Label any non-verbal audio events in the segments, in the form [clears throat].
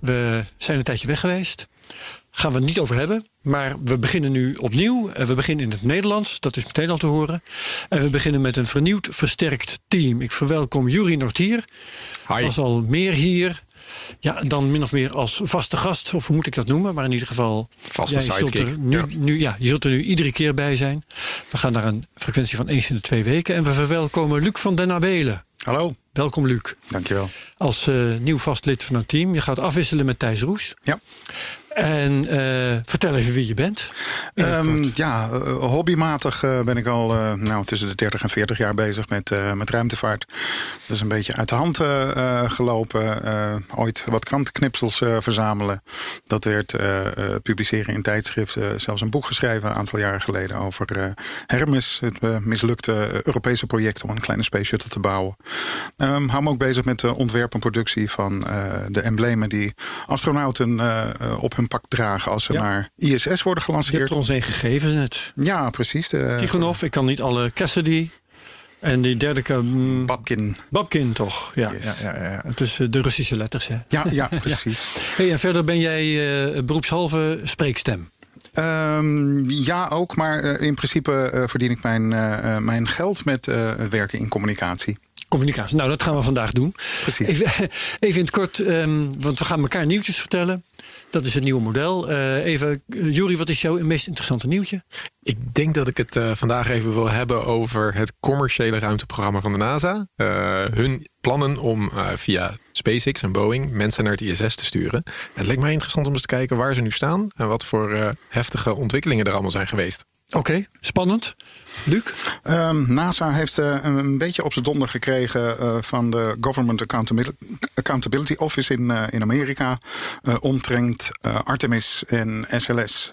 We zijn een tijdje weg geweest. Gaan we het niet over hebben. Maar we beginnen nu opnieuw. En we beginnen in het Nederlands. Dat is meteen al te horen. En we beginnen met een vernieuwd, versterkt team. Ik verwelkom Juri Nortier. Hi. Was al meer hier. Ja, dan min of meer als vaste gast. Of hoe moet ik dat noemen? Maar in ieder geval. Vaste sidekick, nu, ja. nu, ja, je zult er nu iedere keer bij zijn. We gaan naar een frequentie van eens in de twee weken. En we verwelkomen Luc van den Abelen. Hallo, Welkom, Luc. dankjewel. Als eh, nieuw vast lid van het team. Je gaat afwisselen met Thijs Roes. Ja. En eh, vertel even wie je bent. Ehm, ja, eh, hobbymatig eh, ben ik al nou, tussen de 30 en 40 jaar bezig met, met ruimtevaart. Dat is een beetje uit de hand gelopen. Ooit wat krantenknipsels verzamelen. Dat werd publiceren in tijdschriften. zelfs een boek geschreven een aantal jaren geleden over Hermes. Het mislukte Europese project om een kleine space shuttle te bouwen. Ehm hou me ook bezig met de ontwerp en productie van de emblemen die astronauten op hun pak dragen als ze Ja. naar ISS worden je hebt gelanceerd. ons een gegeven net. Ja, precies. De, Tikhonov, ik kan niet alle Cassidy. En die derde keer... mm, Babkin. Babkin toch? Ja, Yes. ja, ja, ja. Het is eh, de Russische letters, hè? Ja, [laughs] ja, precies. Hey, en verder ben jij eh, beroepshalve spreekstem. Ehm, ja, ook. Maar eh, in principe eh, verdien ik mijn, eh, eh, mijn geld met eh, werken in communicatie. Communicatie. Nou, dat gaan we vandaag doen. Precies. Even, [laughs] even in het kort, ehm, want we gaan elkaar nieuwtjes vertellen. Dat is het nieuwe model. Eh, even, uh, Juri, wat is jouw meest interessante nieuwtje? Ik denk dat ik het eh, vandaag even wil hebben over het commerciële ruimteprogramma van de NASA. Eh, hun plannen om eh, via SpaceX en Boeing mensen naar het ISS te sturen. En het leek mij interessant om eens te kijken waar ze nu staan en wat voor eh, heftige ontwikkelingen er allemaal zijn geweest. Oké, spannend. Luc? Ehm, NASA heeft eh, een, beetje op zijn donder gekregen eh, van de Government Accountability, Office in, eh, in Amerika. omtrent Artemis en SLS.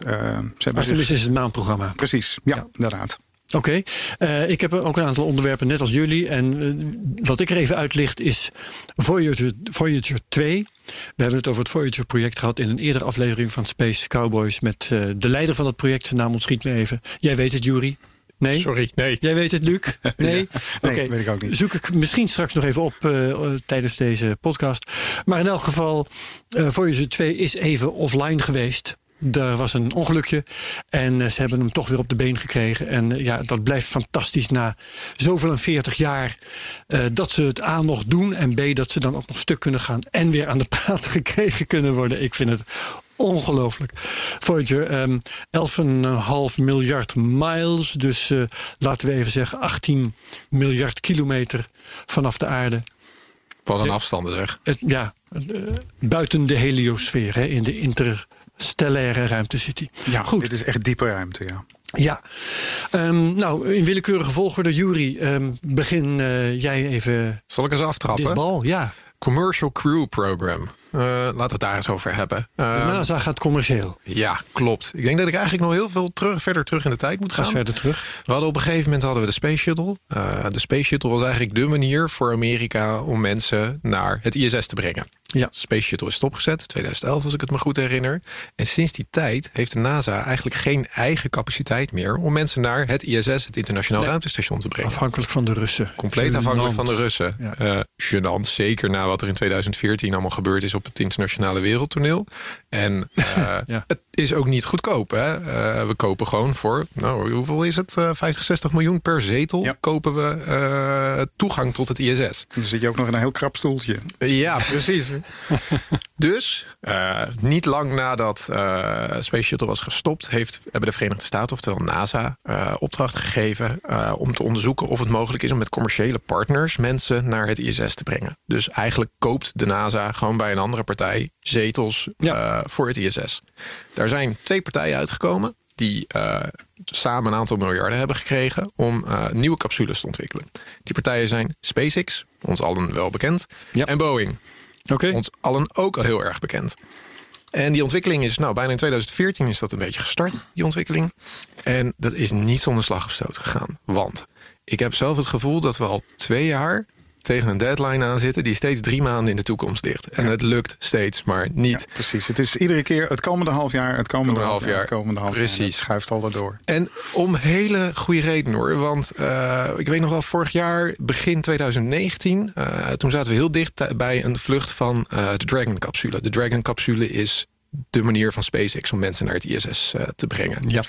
Artemis zich- is het maanprogramma. Precies, ja, Ja. inderdaad. Oké, ik heb ook een aantal onderwerpen, net als jullie. En wat ik er even uitlicht is Voyager, Voyager 2. We hebben het over het Voyager-project gehad in een eerdere aflevering van Space Cowboys... met eh, de leider van het project, zijn naam ontschiet me even. Jij weet het, Jury? Nee? Sorry, nee. Jij weet het, Luc? [laughs] Nee? Nee, weet ik ook niet. Zoek ik misschien straks nog even op eh, tijdens deze podcast. Maar in elk geval, eh Voyager 2 is even offline geweest. Er was een ongelukje en eh, ze hebben hem toch weer op de been gekregen. En eh, ja, dat blijft fantastisch na zoveel en 40 jaar. eh, dat ze het A nog doen en B dat ze dan ook nog stuk kunnen gaan. En weer aan de [laughs] praat gekregen kunnen worden. Ik vind het ongelooflijk. Voyager, ehm 11,5 miljard miles. Dus laten we even zeggen 18 miljard kilometer vanaf de aarde. Wat een Ja. afstanden zeg. Het, ja, buiten de heliosfeer, hè, in de interstellaire ruimte zit hij. Ja, Goed. Dit is echt diepe ruimte, ja. Ja, Ehm, nou, in willekeurige volgorde, Jury, ehm, begin eh, jij even Zal ik eens dit aftrappen? bal. Ja, Commercial Crew Program. Eh, laten we het daar eens over hebben. de Eh, NASA gaat commercieel. ja, klopt. Ik denk dat ik eigenlijk nog heel veel terug, verder terug in de tijd moet Ga gaan. verder terug. We hadden op een gegeven moment hadden we de Space Shuttle. Eh, de Space Shuttle was eigenlijk de manier voor Amerika om mensen naar het ISS te brengen. Ja. De Space Shuttle is stopgezet, 2011 als ik het me goed herinner. En sinds die tijd heeft de NASA eigenlijk geen eigen capaciteit meer... om mensen naar het ISS, het Internationaal Nee. Ruimtestation, te brengen. Afhankelijk van de Russen. Compleet afhankelijk van de. Russen. Ja. Eh gênant, zeker na wat er in 2014 allemaal gebeurd is op het internationale wereldtoneel. En [laughs] eh, Ja. het is ook niet goedkoop. Hè? Eh, we kopen gewoon voor, nou, hoeveel is het? Eh 50, 60 miljoen per zetel Ja. kopen we eh, toegang tot het ISS. Dan zit je ook nog in een heel krap stoeltje. Ja, precies. [laughs] dus, eh, niet lang nadat eh, Space Shuttle was gestopt... Heeft, hebben de Verenigde Staten, oftewel NASA, eh, opdracht gegeven... eh, om te onderzoeken of het mogelijk is om met commerciële partners... mensen naar het ISS te brengen. Dus eigenlijk koopt de NASA gewoon bij een andere partij... zetels Ja. eh, voor het ISS. Daar zijn twee partijen uitgekomen die eh, samen een aantal miljarden hebben gekregen om eh, nieuwe capsules te ontwikkelen. Die partijen zijn SpaceX, ons allen wel bekend, Ja. en Boeing, Oké. ons allen ook al heel erg bekend. En die ontwikkeling is, nou, bijna in 2014 is dat een beetje gestart, die ontwikkeling. En dat is niet zonder slag of stoot gegaan. Want ik heb zelf het gevoel dat we al twee jaar tegen een deadline aan zitten... die steeds drie maanden in de toekomst ligt. En het lukt steeds maar niet. Ja, precies. Het is iedere keer het komende half jaar, het komende half half jaar, het komende half jaar. Precies. Het schuift al erdoor. En om hele goede reden hoor. Want eh, ik weet nog wel, vorig jaar, begin 2019... eh, toen zaten we heel dicht bij een vlucht van eh, de Dragon-capsule. De Dragon-capsule is de manier van SpaceX om mensen naar het ISS eh, te brengen. Ja.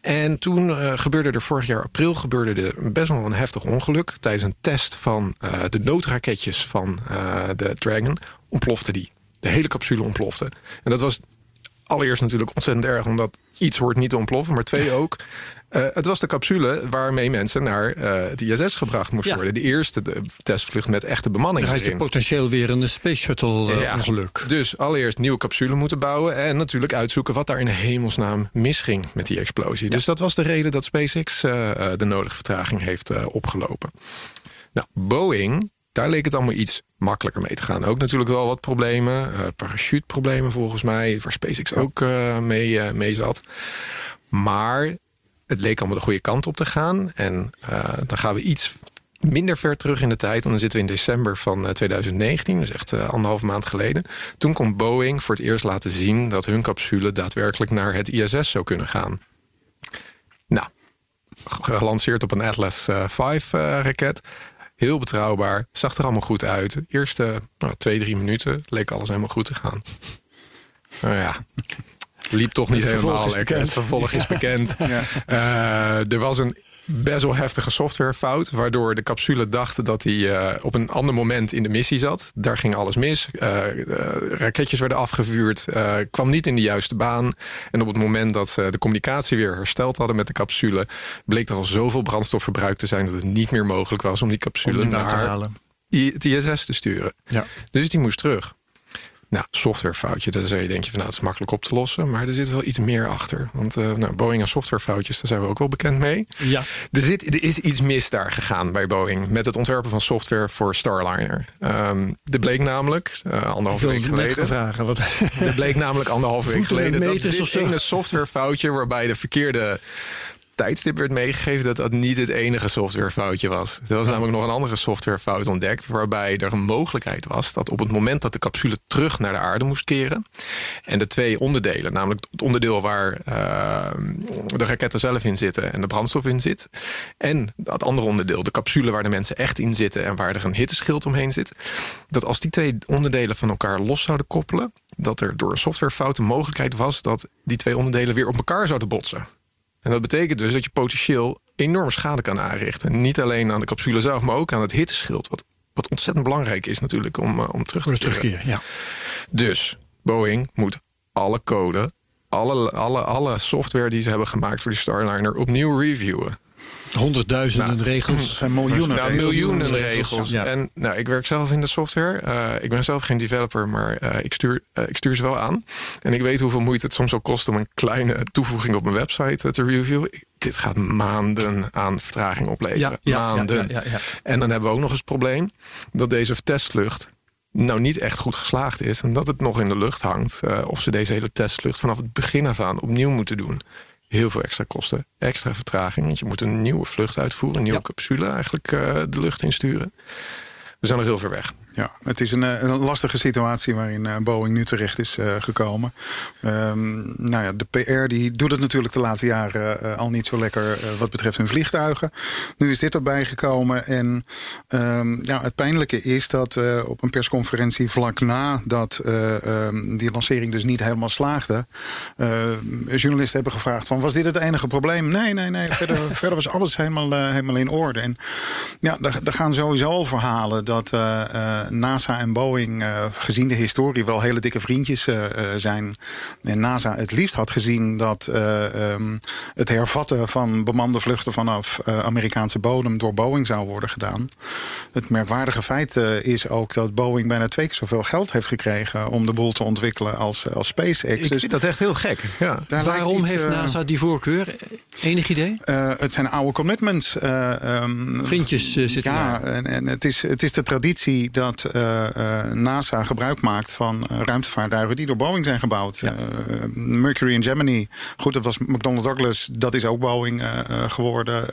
En toen eh, gebeurde er vorig jaar april gebeurde er best wel een heftig ongeluk. Tijdens een test van eh, de noodraketjes van de Dragon ontplofte die. De hele capsule ontplofte. En dat was allereerst natuurlijk ontzettend erg, omdat iets hoort niet te ontploffen, maar twee [laughs] ook. Eh, het was de capsule waarmee mensen naar eh, het ISS gebracht moesten Ja. worden. De eerste de testvlucht met echte bemanning. Dan had je erin. potentieel weer een Space Shuttle eh, Ja. ongeluk. Dus allereerst nieuwe capsule moeten bouwen. En natuurlijk uitzoeken wat daar in hemelsnaam misging met die explosie. Dus dat was de reden dat SpaceX de nodige vertraging heeft eh, opgelopen. Nou, Boeing, daar leek het allemaal iets makkelijker mee te gaan. Ook natuurlijk wel wat problemen. eh parachuteproblemen volgens mij. Waar SpaceX ook eh, mee, mee zat. Maar het leek allemaal de goede kant op te gaan. En eh, dan gaan we iets minder ver terug in de tijd. En dan zitten we in december van eh, 2019, dus echt eh, anderhalf maand geleden. Toen kon Boeing voor het eerst laten zien dat hun capsule daadwerkelijk naar het ISS zou kunnen gaan. Nou, gelanceerd op een Atlas eh, V eh, raket. Heel betrouwbaar, zag er allemaal goed uit. Eerste nou, twee, drie minuten leek alles helemaal goed te gaan. Nou ja, liep toch niet helemaal lekker. Het vervolg is bekend. Eh, er was een best wel heftige softwarefout... waardoor de capsule dacht dat hij eh, op een ander moment in de missie zat. Daar ging alles mis. Eh, raketjes werden afgevuurd. kwam niet in de juiste baan. En op het moment dat ze de communicatie weer hersteld hadden met de capsule... bleek er al zoveel brandstof verbruikt te zijn... dat het niet meer mogelijk was om die capsule Om die naar het ISS te sturen. Ja. Dus die moest terug. Nou, softwarefoutje, daar zou je denken van nou, het is makkelijk op te lossen. Maar er zit wel iets meer achter. Want eh, nou, Boeing en softwarefoutjes, daar zijn we ook wel bekend mee. Ja. Er, zit, er is iets mis daar gegaan bij Boeing met het ontwerpen van software voor Starliner. Ehm er bleek namelijk, uh, Ik anderhalve wil week geleden. vragen. Wat, Er bleek namelijk anderhalve week geleden dat dit of zo. ene softwarefoutje waarbij de verkeerde tijdstip werd meegegeven dat dat niet het enige softwarefoutje was. Er was namelijk nog een andere softwarefout ontdekt waarbij er een mogelijkheid was dat op het moment dat de capsule terug naar de aarde moest keren en de twee onderdelen, namelijk het onderdeel waar eh, de raketten zelf in zitten en de brandstof in zit en dat andere onderdeel, de capsule waar de mensen echt in zitten en waar er een hitteschild omheen zit, dat als die twee onderdelen van elkaar los zouden koppelen, dat er door een softwarefout de mogelijkheid was dat die twee onderdelen weer op elkaar zouden botsen. En dat betekent dus dat je potentieel enorme schade kan aanrichten. Niet alleen aan de capsule zelf, maar ook aan het hitteschild. Wat, wat ontzettend belangrijk is natuurlijk om, eh, om terug te keren. ja. Dus Boeing moet alle code, alle, alle, alle software die ze hebben gemaakt voor die Starliner opnieuw reviewen. Honderdduizenden Het regels. zijn miljoenen Nou, regels. miljoenen regels, ja. En nou, ik werk zelf in de software. Eh, ik ben zelf geen developer, maar eh, ik, stuur, eh, ik stuur ze wel aan. En ik weet hoeveel moeite het soms zal kosten om een kleine toevoeging op mijn website te reviewen. Dit gaat maanden aan vertraging opleveren. Ja, ja, maanden. ja, ja, ja. En dan hebben we ook nog eens het probleem dat deze testvlucht nou niet echt goed geslaagd is. En dat het nog in de lucht hangt. of ze deze hele testvlucht vanaf het begin af aan opnieuw moeten doen. Heel veel extra kosten, extra vertraging. Want je moet een nieuwe vlucht uitvoeren, een nieuwe Ja. capsule eigenlijk eh, de lucht insturen. We zijn nog heel ver weg. Ja, het is een, eh, een lastige situatie waarin eh, Boeing nu terecht is eh, gekomen. Ehm, nou ja, de PR die doet het natuurlijk de laatste jaren al niet zo lekker wat betreft hun vliegtuigen. Nu is dit erbij gekomen. En ehm, ja, het pijnlijke is dat op een persconferentie vlak na dat eh, ehm, die lancering dus niet helemaal slaagde, journalisten hebben gevraagd van was dit het enige probleem? Nee, nee, nee. Verder, [laughs] verder was alles helemaal, helemaal in orde. En ja, er, er gaan sowieso al verhalen dat NASA en Boeing, eh, gezien de historie, wel hele dikke vriendjes eh, eh, zijn. En NASA het liefst had gezien dat eh, ehm, het hervatten van bemande vluchten vanaf eh, Amerikaanse bodem door Boeing zou worden gedaan. Het merkwaardige feit eh, is ook dat Boeing bijna twee keer zoveel geld heeft gekregen om de boel te ontwikkelen als, als SpaceX. Ik Dus vind dat echt heel gek. Ja. Waarom iets, heeft NASA die voorkeur? Enig idee? eh, het zijn oude commitments. eh, ehm, Vriendjes eh, zitten ja, daar. en, en het, is, het is de traditie dat dat eh, eh, NASA gebruik maakt van uh, ruimtevaartuigen die door Boeing zijn gebouwd. Ja. Mercury en Gemini, goed, dat was McDonnell Douglas, dat is ook Boeing geworden.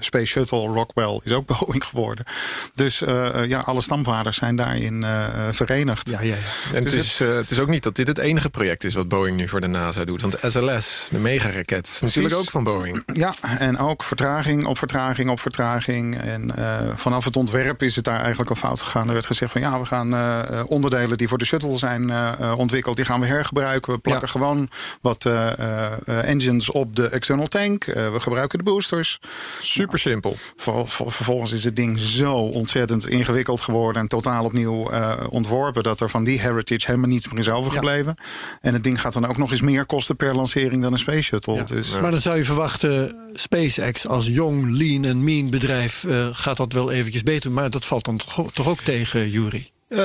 Space Shuttle, Rockwell is ook [laughs] Boeing geworden. Dus ja, alle stamvaders zijn daarin verenigd. Ja, ja, ja. En dus het, is, het is ook niet dat dit het enige project is wat Boeing nu voor de NASA doet. Want SLS, de megaraket, is natuurlijk ook van Boeing. Ja, en ook vertraging op vertraging op vertraging. En vanaf het ontwerp is het daar eigenlijk al fout gegaan. Er werd gezegd van ja, we gaan uh, onderdelen die voor de shuttle zijn uh, ontwikkeld, die gaan we hergebruiken. We plakken gewoon wat engines op de external tank. we gebruiken de boosters. Super simpel. Ver, ver, vervolgens is het ding zo ontzettend ingewikkeld geworden en totaal opnieuw ontworpen dat er van die heritage helemaal niets meer is overgebleven. Ja. En het ding gaat dan ook nog eens meer kosten per lancering dan een space shuttle. Ja. Dus, maar dan zou je verwachten, SpaceX als jong, lean en mean bedrijf gaat dat wel eventjes beter. Maar dat valt dan toch ook tegen, Jury? Uh,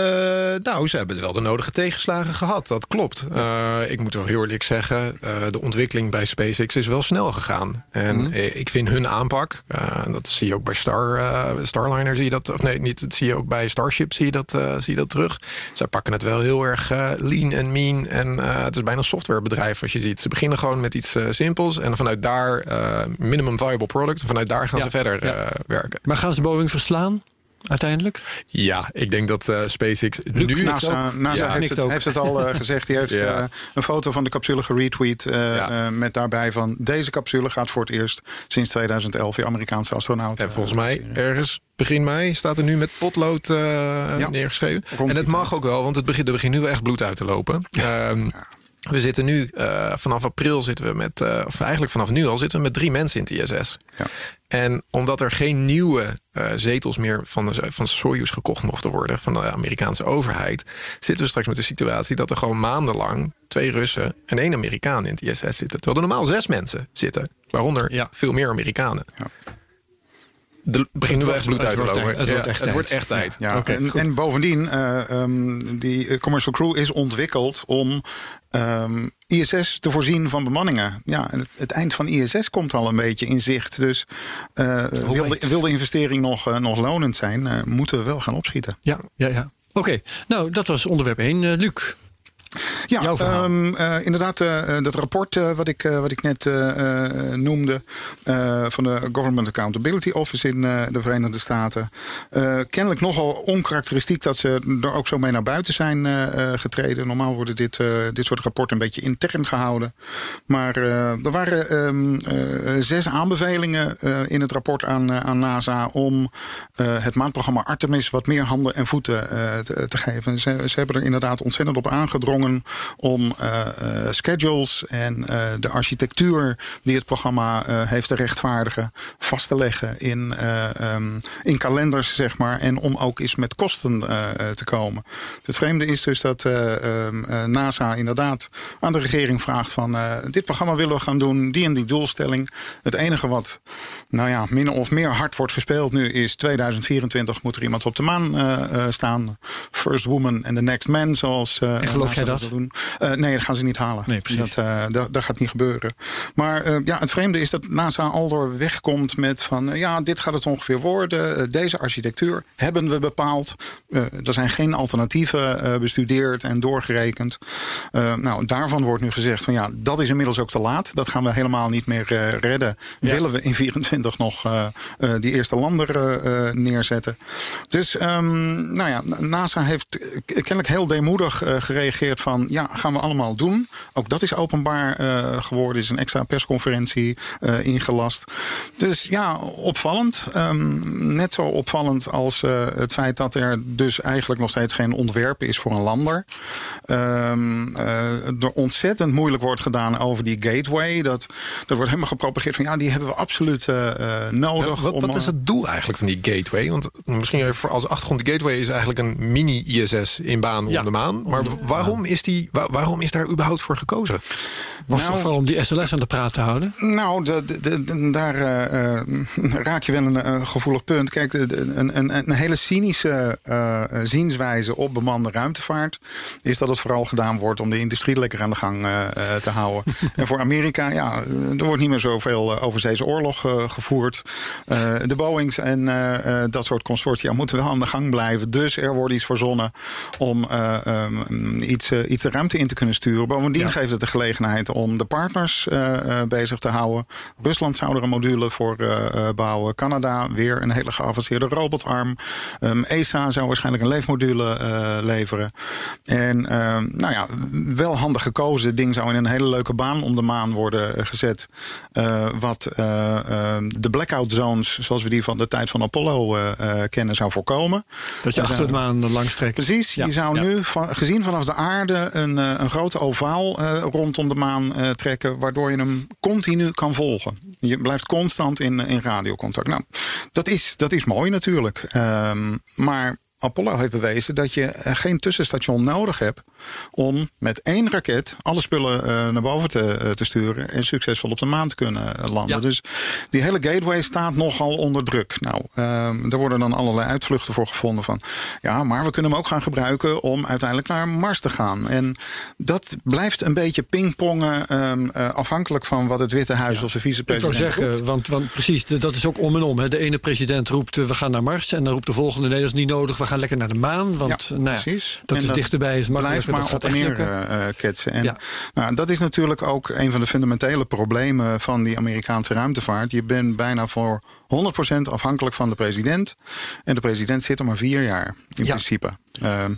nou, ze hebben wel de nodige tegenslagen gehad. Dat klopt. Uh, ik moet wel heel eerlijk zeggen, uh, de ontwikkeling bij SpaceX is wel snel gegaan. En mm -hmm. ik vind hun aanpak, dat zie je ook bij Star, Starliner, zie je dat, of nee, niet, dat zie je ook bij Starship, zie je dat, zie je dat terug. Zij pakken het wel heel erg lean en mean. En het is bijna een softwarebedrijf als je ziet. Ze beginnen gewoon met iets simpels en vanuit daar minimum viable product. En vanuit daar gaan ja. ze verder ja. werken. Maar gaan ze Boeing verslaan? Uiteindelijk? Ja, ik denk dat uh, SpaceX Luke, nu... NASA, NASA ja, heeft, het, heeft, het, al uh, [laughs] gezegd. Die heeft ja. uh, een foto van de capsule geretweet... Ja. met daarbij van... deze capsule gaat voor het eerst sinds 2011... je Amerikaanse astronaut. En volgens mij ergens begin mei staat er nu met potlood neergeschreven. En het mag ook wel, want het begint, er begint nu wel echt bloed uit te lopen. Um, we zitten nu, uh, vanaf april zitten we met, uh, of eigenlijk vanaf nu al zitten we met drie mensen in het ISS. Ja. En omdat er geen nieuwe uh, zetels meer van, de, van Soyuz gekocht mochten worden van de Amerikaanse overheid, zitten we straks met de situatie dat er gewoon maandenlang twee Russen en één Amerikaan in het ISS zitten. Terwijl er normaal zes mensen zitten, waaronder ja. veel meer Amerikanen. Ja de begint nu echt bloed uit te lopen. Het, wordt echt het wordt echt tijd. Ja, okay, en, en, bovendien, uh, um, die commercial crew is ontwikkeld om um, ISS te voorzien van bemanningen. Ja, en het, het, eind van ISS komt al een beetje in zicht. Dus uh, wil, de, wil de investering nog, uh, nog lonend zijn, moeten we wel gaan opschieten. Ja, ja, ja. Oké, nou dat was onderwerp 1. Luc, ja, um, uh, inderdaad, uh, dat rapport uh, wat, ik, wat ik net noemde van de Government Accountability Office in de Verenigde Staten. kennelijk nogal onkarakteristiek dat ze er ook zo mee naar buiten zijn getreden. Normaal worden dit, dit soort rapporten een beetje intern gehouden. Maar er waren um, zes aanbevelingen in het rapport aan, aan NASA om het maandprogramma Artemis wat meer handen en voeten te, te, geven. Ze, ze hebben er inderdaad ontzettend op aangedrongen om uh, schedules en uh, de architectuur die het programma heeft te rechtvaardigen, vast te leggen in, um, in kalenders, zeg maar. En om ook eens met kosten te komen. Het vreemde is dus dat um, NASA inderdaad aan de regering vraagt van dit programma willen we gaan doen, die en die doelstelling. Het enige wat, nou ja, min of meer hard wordt gespeeld nu is 2024 moet er iemand op de maan staan. First woman and the next man, zoals. en geloof jij dat? Dat? Doen. Uh, nee, dat gaan ze niet halen. Nee, precies. Dat, dat, dat, gaat niet gebeuren. Maar uh, ja, het vreemde is dat NASA al door wegkomt met van... ja, dit gaat het ongeveer worden. deze architectuur hebben we bepaald. er zijn geen alternatieven bestudeerd en doorgerekend. nou, daarvan wordt nu gezegd van ja, dat is inmiddels ook te laat. Dat gaan we helemaal niet meer redden. Ja. Willen we in 24 nog die eerste lander neerzetten. Dus um, nou ja, NASA heeft kennelijk heel deemoedig gereageerd van ja, gaan we allemaal doen. Ook dat is openbaar geworden. is een extra persconferentie uh, ingelast. Dus ja, opvallend. Um, net zo opvallend als uh, het feit dat er dus eigenlijk nog steeds geen ontwerp is voor een lander. Um, er ontzettend moeilijk wordt gedaan over die gateway. Dat, dat wordt helemaal gepropageerd van ja, die hebben we absoluut nodig. Ja, wat, wat, is het doel eigenlijk van die gateway? Want misschien even als achtergrond, de gateway is eigenlijk een mini-ISS in baan ja. om de maan. Maar waarom is die, wa- waarom is daar überhaupt voor gekozen? Was Nou- toch vooral om die SLS aan de praat te houden? Nou, de, de- de- de- daar eh, eh, [laughs] raak je wel een eh, gevoelig punt. Kijk, een, een, een hele cynische zienswijze op bemande ruimtevaart is dat het vooral gedaan wordt om de industrie lekker aan de gang te houden. [laughs] en voor Amerika, ja, er wordt niet meer zoveel overzeese oorlog gevoerd. De Boeings en dat soort consortia moeten wel aan de gang blijven. Dus er wordt iets verzonnen om eh, ehm, iets, iets de ruimte in te kunnen sturen. Bovendien geeft het de gelegenheid om de partners bezig te houden. Rusland zou er een module voor eh, eh, bouwen. Canada weer een hele geavanceerde robotarm. Ehm, ESA zou waarschijnlijk een leefmodule eh, leveren. En ehm, nou ja, wel handig gekozen. Het ding zou in een hele leuke baan om de maan worden eh, gezet. Eh, wat eh, ehm, de blackout zones, zoals we die van de tijd van Apollo eh, eh, kennen, zou voorkomen. Dat je Er achter de maan langs trekt. Precies, Ja, je zou ja. nu van, gezien vanaf de aarde een, eh, een grote ovaal eh, rondom de maan eh, trekken, waardoor je hem continu kan volgen. Je blijft constant in, in radiocontact. Nou, dat is, dat is mooi natuurlijk. Ehm, maar Apollo heeft bewezen dat je eh, geen tussenstation nodig hebt om met één raket alle spullen eh, naar boven te, eh, te sturen en succesvol op de maan te kunnen landen. Ja. Dus die hele gateway staat nogal onder druk. Nou, ehm, er worden dan allerlei uitvluchten voor gevonden van ja, maar we kunnen hem ook gaan gebruiken om uiteindelijk naar Mars te gaan. En dat blijft een beetje pingpongen ehm, eh, afhankelijk van wat het Witte Huis of de Ik vicepresident zeggen, roept. want, want precies, dat is ook om en om. Hè. De ene president roept we gaan naar Mars. En dan roept de volgende nee, dat is niet nodig. We gaan lekker naar de maan. Want Ja, nou ja, precies. dat En is dichterbij, is makkelijker. Blijf maar dat gaat op en echt neer lukken. eh, ketsen. En Ja. nou, dat is natuurlijk ook een van de fundamentele problemen van die Amerikaanse ruimtevaart. Je bent bijna voor 100% afhankelijk van de president. En de president zit er maar vier jaar in principe. Ehm,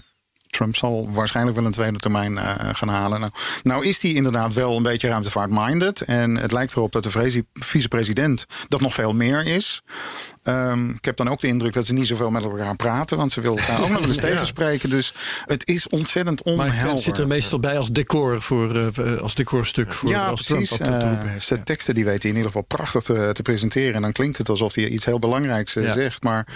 Trump zal waarschijnlijk wel een tweede termijn eh, gaan halen. Nou, nou is hij inderdaad wel een beetje ruimtevaart-minded. En het lijkt erop dat de vicepresident dat nog veel meer is. Ehm, ik heb dan ook de indruk dat ze niet zoveel met elkaar praten. Want ze willen elkaar ook nog wel eens [laughs] tegenspreken. Dus het is ontzettend Maar onhelder. het zit er meestal bij als decor voor, eh, als decorstuk voor ja, als precies. Trump te Eh, heeft. zijn teksten die weet hij in ieder geval prachtig te, te presenteren. En dan klinkt het alsof hij iets heel belangrijks Ja. zegt. Maar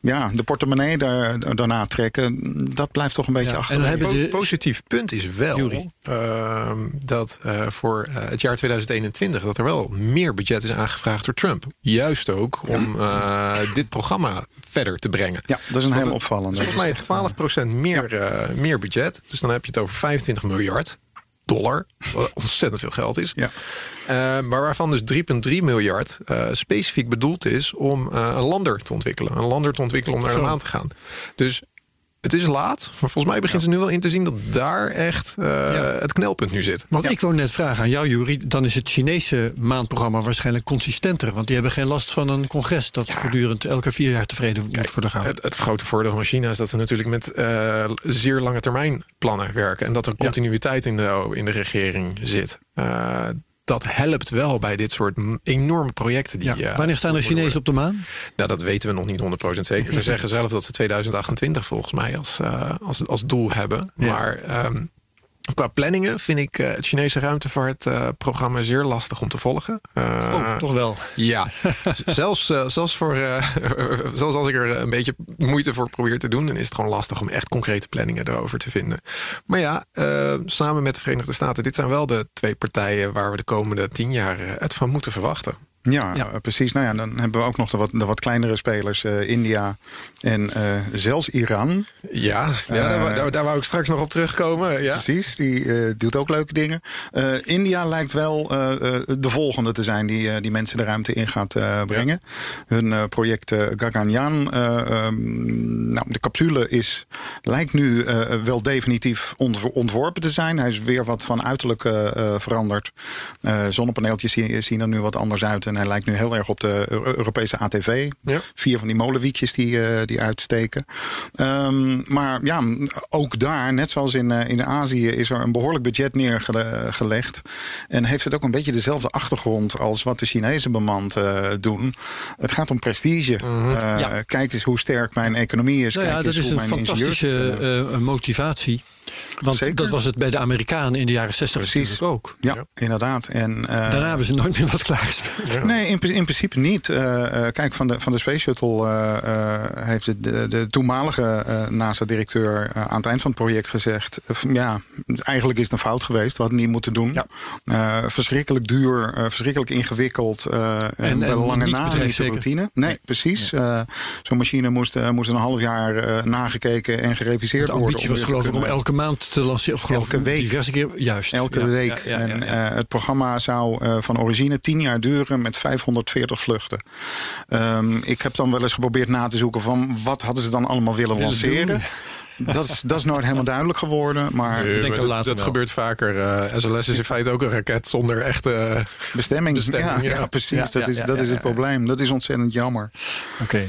ja, de portemonnee daar, daarna trekken, dat blijft toch een beetje Ja, achter. en dan hebben Po- de- positief punt is wel ehm, dat eh, voor eh, het jaar 2021 dat er wel meer budget is aangevraagd door Trump. Juist ook om eh, dit programma verder te brengen. Ja, dat is een heel opvallende. Volgens mij 12% meer, meer budget. Dus dan heb je het over 25 miljard dollar. Wat [laughs] ontzettend veel geld is. Ja. Maar waarvan dus 3,3 miljard specifiek bedoeld is om een lander te ontwikkelen. Een lander te ontwikkelen om naar de maan te gaan. Dus het is laat. Maar volgens mij begint ze nu wel in te zien dat daar echt eh, het knelpunt nu zit. Want Ja. ik wou net vragen aan jou, Jury. Dan is het Chinese maanprogramma waarschijnlijk consistenter. Want die hebben geen last van een congres dat voortdurend elke vier jaar tevreden moet worden gehouden. Het, het grote voordeel van China is dat ze natuurlijk met eh, zeer lange termijn plannen werken. En dat er continuïteit in, de, in de regering zit. Eh, dat helpt wel bij dit soort enorme projecten. Die, Ja. eh, Wanneer staan de Chinezen op de maan? Nou, dat weten we nog niet 100% zeker. Ze [laughs] zeggen zelf dat ze 2028 volgens mij als, eh, als, als doel hebben. Ja. Maar ehm, qua planningen vind ik eh, het Chinese ruimtevaartprogramma zeer lastig om te volgen. Eh, oh, toch wel. ja, [laughs] zelfs, eh, zelfs, voor, [laughs] zelfs als ik er een beetje moeite voor probeer te doen, dan is het gewoon lastig om echt concrete planningen erover te vinden. Maar ja, samen met de Verenigde Staten, dit zijn wel de twee partijen waar we de komende tien jaar het van moeten verwachten. Ja, Ja. eh, precies. Nou ja, dan hebben we ook nog de wat, de wat kleinere spelers. eh, India en eh, zelfs Iran. Ja, ja daar, daar, daar wou ik straks nog op terugkomen. Ja. Precies, die doet ook leuke dingen. India lijkt wel de volgende te zijn die, die mensen de ruimte in gaat brengen. Hun project Gaganyaan, eh, ehm, nou, de capsule is, lijkt nu wel definitief ontw- ontworpen te zijn. Hij is weer wat van uiterlijk veranderd. Zonnepaneeltjes zien, zien er nu wat anders uit. En hij lijkt nu heel erg op de Euro- Europese ATV. Ja. Vier van die molenwiekjes die, eh, die uitsteken. Ehm, maar ja, ook daar, net zoals in, eh, in Azië, is er een behoorlijk budget neergelegd. En heeft het ook een beetje dezelfde achtergrond als wat de Chinezen bemand eh, doen. Het gaat om prestige. Ja. Kijk eens hoe sterk mijn economie is. Nou ja, Kijk dat eens is hoe een mijn fantastische motivatie. Want Zeker. dat was het bij de Amerikanen in de jaren 60 Precies. ook. Ja, inderdaad. En, eh, Daarna hebben ze nooit meer wat klaargespeeld. [laughs] Nee, in, in principe niet. Eh, eh, kijk, van de, van de Space Shuttle heeft de, de, de toenmalige NASA-directeur aan het eind van het project gezegd: ja, eigenlijk is het een fout geweest. We hadden het niet moeten doen. Ja. Verschrikkelijk duur, verschrikkelijk ingewikkeld. en, en lange na niet de bedrijfszeker. routine. Nee, precies. Zo'n machine moest, moest een half jaar nagekeken en gereviseerd De worden. ambitie was geloof ik om elke maand te lanceren. Of geloof Elke week. diverse keer. Juist. Elke Ja, week. ja, ja, ja, en ja. eh, het programma zou eh, van origine 10 jaar duren met 540 vluchten. Ehm, ik heb dan wel eens geprobeerd na te zoeken van wat hadden ze dan allemaal willen, Willen lanceren. [laughs] Dat is, dat is nooit helemaal duidelijk geworden. Maar Nee, denk dat dat gebeurt vaker. Eh, SLS is in feite ook een raket zonder echte... bestemming, Bestemming, ja, ja. ja, precies. Ja, dat ja, is, ja, dat ja, is het ja. probleem. Dat is ontzettend jammer. Oké.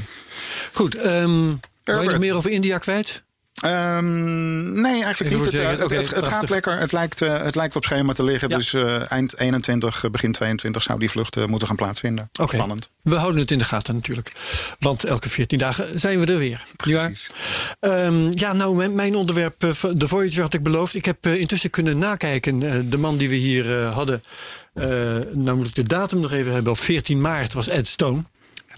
Goed. ehm wil je nog meer over India kwijt? Ehm, nee, eigenlijk niet. Het, eh, het, het, het gaat lekker. Het lijkt, eh, het lijkt op schema te liggen. Ja. Dus eh, eind 21, eh, begin 22 zou die vlucht moeten gaan plaatsvinden. Oké. Spannend. We houden het in de gaten natuurlijk. Want elke 14 dagen zijn we er weer. Precies. Ehm, ja, nou, mijn, onderwerp, de Voyager had ik beloofd. Ik heb intussen kunnen nakijken. de man die we hier hadden. nou moet ik de datum nog even hebben. Op 14 maart was Ed Stone.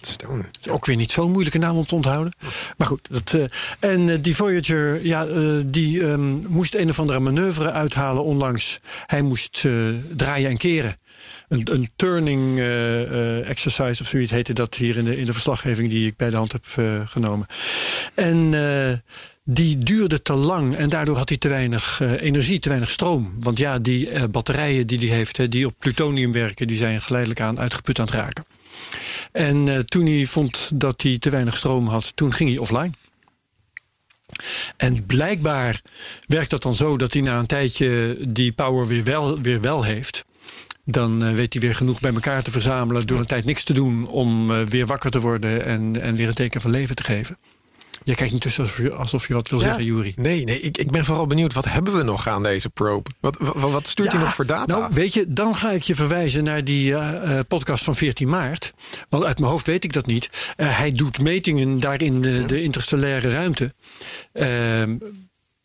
Is ook weer niet zo'n moeilijke naam om te onthouden. Maar goed, dat, eh, en eh, die Voyager, ja, eh, die ehm, moest een of andere manoeuvre uithalen onlangs. Hij moest draaien en keren. Een, een turning exercise of zoiets heette dat hier in de, in de verslaggeving die ik bij de hand heb genomen. En die duurde te lang en daardoor had hij te weinig eh, energie, te weinig stroom. Want ja, die eh, batterijen die hij heeft, die op plutonium werken, die zijn geleidelijk aan uitgeput aan het raken. En eh, toen hij vond dat hij te weinig stroom had, toen ging hij offline. En blijkbaar werkt dat dan zo dat hij na een tijdje die power weer wel, weer wel heeft. Dan weet hij weer genoeg bij elkaar te verzamelen door een tijd niks te doen om weer wakker te worden en, en weer een teken van leven te geven. Jij kijkt niet tussen alsof je, alsof je wat wil zeggen, Juri. Nee, nee ik, ik ben vooral benieuwd. Wat hebben we nog aan deze probe? Wat, wat, wat stuurt hij nog voor data? Nou, weet je, dan ga ik je verwijzen naar die eh, eh, podcast van 14 maart. Want uit mijn hoofd weet ik dat niet. Eh, hij doet metingen daar in de, de interstellaire ruimte. Ehm,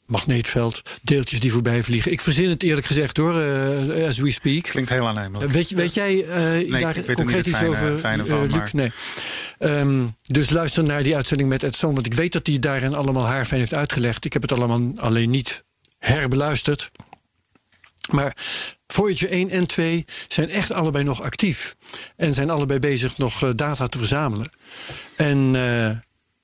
magneetveld, deeltjes die voorbij vliegen. Ik verzin het eerlijk gezegd hoor, eh, as we speak. Klinkt heel aannemelijk. Eh, Weet, weet jij eh ik daar weet er concreet iets over, fijne van, Luc? maar- Nee. Ehm, dus luister naar die uitzending met Ed Stone, want ik weet dat hij daarin allemaal haarfijn heeft uitgelegd. Ik heb het allemaal alleen niet herbeluisterd. Maar Voyager 1 en 2 zijn echt allebei nog actief. En zijn allebei bezig nog data te verzamelen. En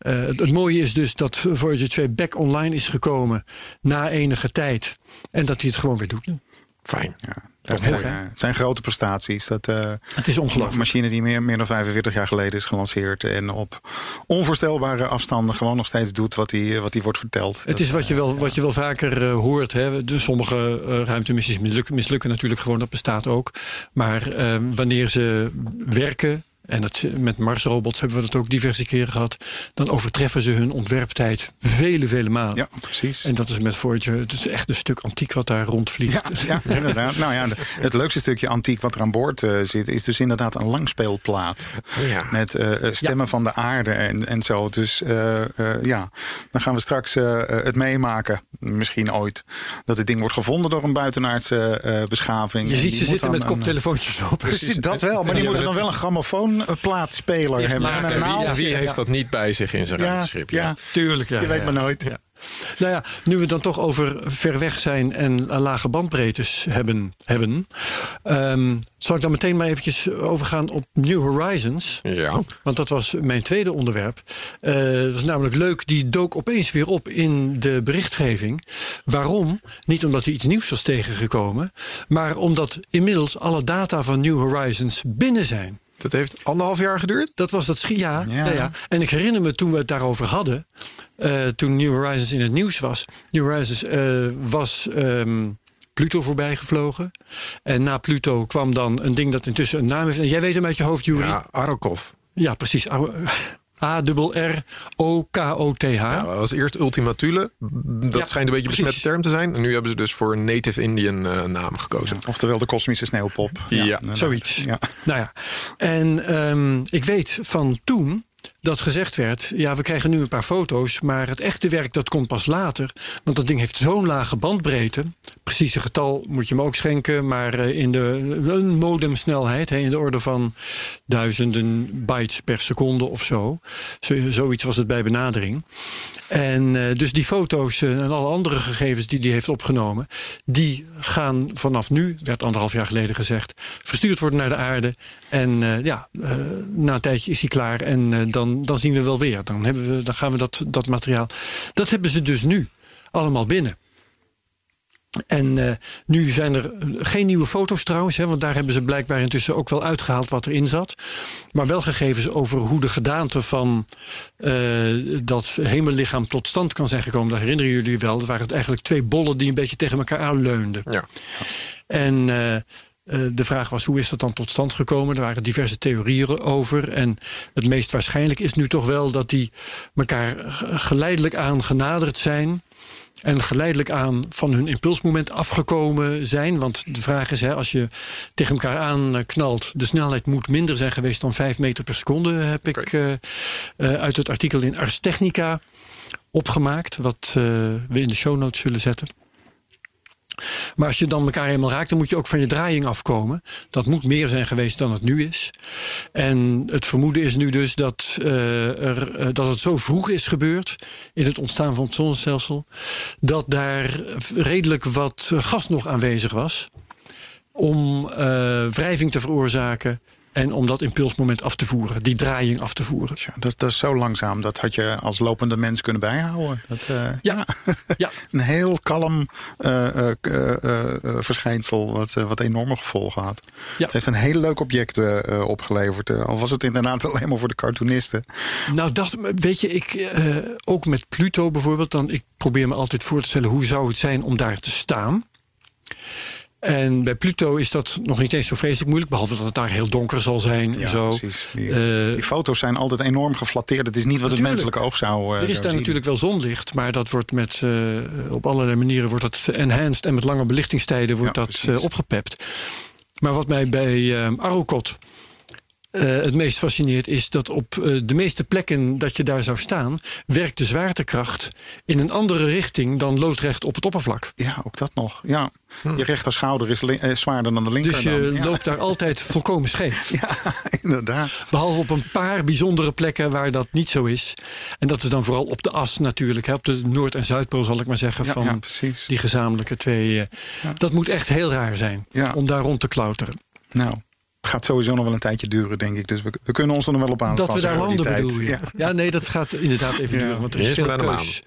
eh, eh, het, het mooie is dus dat Voyager 2 back online is gekomen na enige tijd. En dat hij het gewoon weer doet nu. Fijn. Ja, dat, heel eh, fijn. het zijn grote prestaties. Dat, eh, Het is Een ongelooflijk. machine die meer, meer dan 45 jaar geleden is gelanceerd. En op onvoorstelbare afstanden gewoon nog steeds doet wat hij wat die wordt verteld. Het is wat je wel, wat je wel vaker eh, hoort. Hè. Dus sommige eh, ruimtemissies mislukken, mislukken natuurlijk gewoon, dat bestaat ook. Maar eh, wanneer ze werken, en dat, met Marsrobots hebben we dat ook diverse keren gehad, dan overtreffen ze hun ontwerptijd vele, vele malen. Ja, precies. En dat is met Voyager, het is echt een stuk antiek wat daar rondvliegt. Ja, ja, [laughs] inderdaad. Nou ja, het leukste stukje antiek wat er aan boord eh, zit, is dus inderdaad een langspeelplaat. Ja. Met eh, eh, stemmen van de aarde en, en zo. Dus eh, eh, ja, dan gaan we straks het meemaken. Misschien ooit. Dat het ding wordt gevonden door een buitenaardse eh, beschaving. Je ziet ze zitten met koptelefoontjes op. Precies, dat wel. Maar die [laughs] moeten dan wel een grammofoonplaatspeler hebben. En een wie, naald. wie heeft dat niet bij zich in zijn Ja, ruimteschip? ja, Tuurlijk, ja. je weet ja. maar nooit. Ja. Nou ja, nu we het dan toch over ver weg zijn en lage bandbreedtes hebben, hebben ehm, zal ik dan meteen maar eventjes overgaan op New Horizons. Ja. Want dat was mijn tweede onderwerp. Eh, dat was namelijk leuk, die dook opeens weer op in de berichtgeving. Waarom? Niet omdat hij iets nieuws was tegengekomen, maar omdat inmiddels alle data van New Horizons binnen zijn. Dat heeft anderhalf jaar geduurd? Dat was dat schi- ja, Ja. ja. ja. En ik herinner me toen we het daarover hadden, eh, toen New Horizons in het nieuws was. New Horizons eh, was ehm, Pluto voorbij gevlogen. En na Pluto kwam dan een ding dat intussen een naam heeft. En jij weet hem uit je hoofd, Jury? Ja, Ja, Arrokoth. precies. A-R-R-O-K-O-T-H. Ja, dat was eerst Ultima Thule. Dat Ja, schijnt een beetje een precies. besmette term te zijn. En nu hebben ze dus voor een native Indian eh, naam gekozen. Oftewel de kosmische sneeuwpop. Ja. Zoiets. Ja. Nou ja, en ehm, ik weet van toen dat gezegd werd: ja, we krijgen nu een paar foto's, maar het echte werk dat komt pas later. Want dat ding heeft zo'n lage bandbreedte. Precieze getal moet je me ook schenken, maar eh, in de een modemsnelheid, in de orde van duizenden bytes per seconde of zo. Zo- Zoiets was het bij benadering. En eh, dus die foto's eh, en alle andere gegevens die hij heeft opgenomen, die gaan vanaf nu, werd anderhalf jaar geleden gezegd, verstuurd worden naar de aarde. En ja, na een tijdje is hij klaar en eh, dan, dan zien we wel weer. Dan, hebben we, dan gaan we dat, dat materiaal. Dat hebben ze dus nu allemaal binnen. En eh, nu zijn er geen nieuwe foto's trouwens, hè, want daar hebben ze blijkbaar intussen ook wel uitgehaald wat erin zat. Maar wel gegevens over hoe de gedaante van eh, dat hemellichaam tot stand kan zijn gekomen. Dat herinneren jullie wel. Dat waren het eigenlijk twee bollen die een beetje tegen elkaar aanleunden. Ja. En eh, de vraag was, hoe is dat dan tot stand gekomen? Er waren diverse theorieën over. En het meest waarschijnlijk is nu toch wel dat die elkaar geleidelijk aan genaderd zijn. En geleidelijk aan van hun impulsmoment afgekomen zijn. Want de vraag is, hè, als je tegen elkaar aanknalt... de snelheid moet minder zijn geweest dan 5 meter per seconde... heb ik eh, eh, uit het artikel in Ars Technica opgemaakt... wat eh, we in de show notes zullen zetten. Maar als je dan elkaar eenmaal raakt, dan moet je ook van je draaiing afkomen. Dat moet meer zijn geweest dan het nu is. En het vermoeden is nu dus dat, eh, er, eh, dat het zo vroeg is gebeurd in het ontstaan van het zonnestelsel, dat daar redelijk wat gas nog aanwezig was om eh, wrijving te veroorzaken en om dat impulsmoment af te voeren, die draaiing af te voeren. Dat, dat is zo langzaam. Dat had je als lopende mens kunnen bijhouden. Dat, eh, Ja. Ja. [laughs] een heel kalm eh, eh, verschijnsel. Wat, wat enorme gevolgen had. Ja. Het heeft een heel leuk object opgeleverd. al was het inderdaad [laughs] alleen maar voor de cartoonisten. Nou, dat, weet je, ik, ook met Pluto bijvoorbeeld, dan, ik probeer me altijd voor te stellen hoe zou het zijn om daar te staan. En bij Pluto is dat nog niet eens zo vreselijk moeilijk, behalve dat het daar heel donker zal zijn. en zo. precies. Die, Eh, die foto's zijn altijd enorm geflatteerd. Het is niet wat het menselijke oog zou. eh, er is daar zien. natuurlijk wel zonlicht, maar dat wordt met, eh, op allerlei manieren wordt dat enhanced en met lange belichtingstijden wordt Ja, dat opgepept. Maar wat mij bij eh Arrowcot eh, het meest fascineert is dat op eh, de meeste plekken dat je daar zou staan, werkt de zwaartekracht in een andere richting dan loodrecht op het oppervlak. Ja, ook dat nog. Ja. Je rechter schouder is eh, zwaarder dan de linker. Dus je. Ja, loopt daar [laughs] altijd volkomen scheef. ja, inderdaad. Behalve op een paar bijzondere plekken waar dat niet zo is. En dat is dan vooral op de as natuurlijk. Hè, op de Noord- en Zuidpool zal ik maar zeggen. Ja, van ja, die gezamenlijke twee. Dat moet echt heel raar zijn om daar rond te klauteren. Nou, gaat sowieso nog wel een tijdje duren, denk ik. Dus we, we kunnen ons er nog wel op aanpassen. Dat we daar landen bedoel je. Ja, Ja. nee, dat gaat inderdaad even Ja. duren. Want er is veel keus.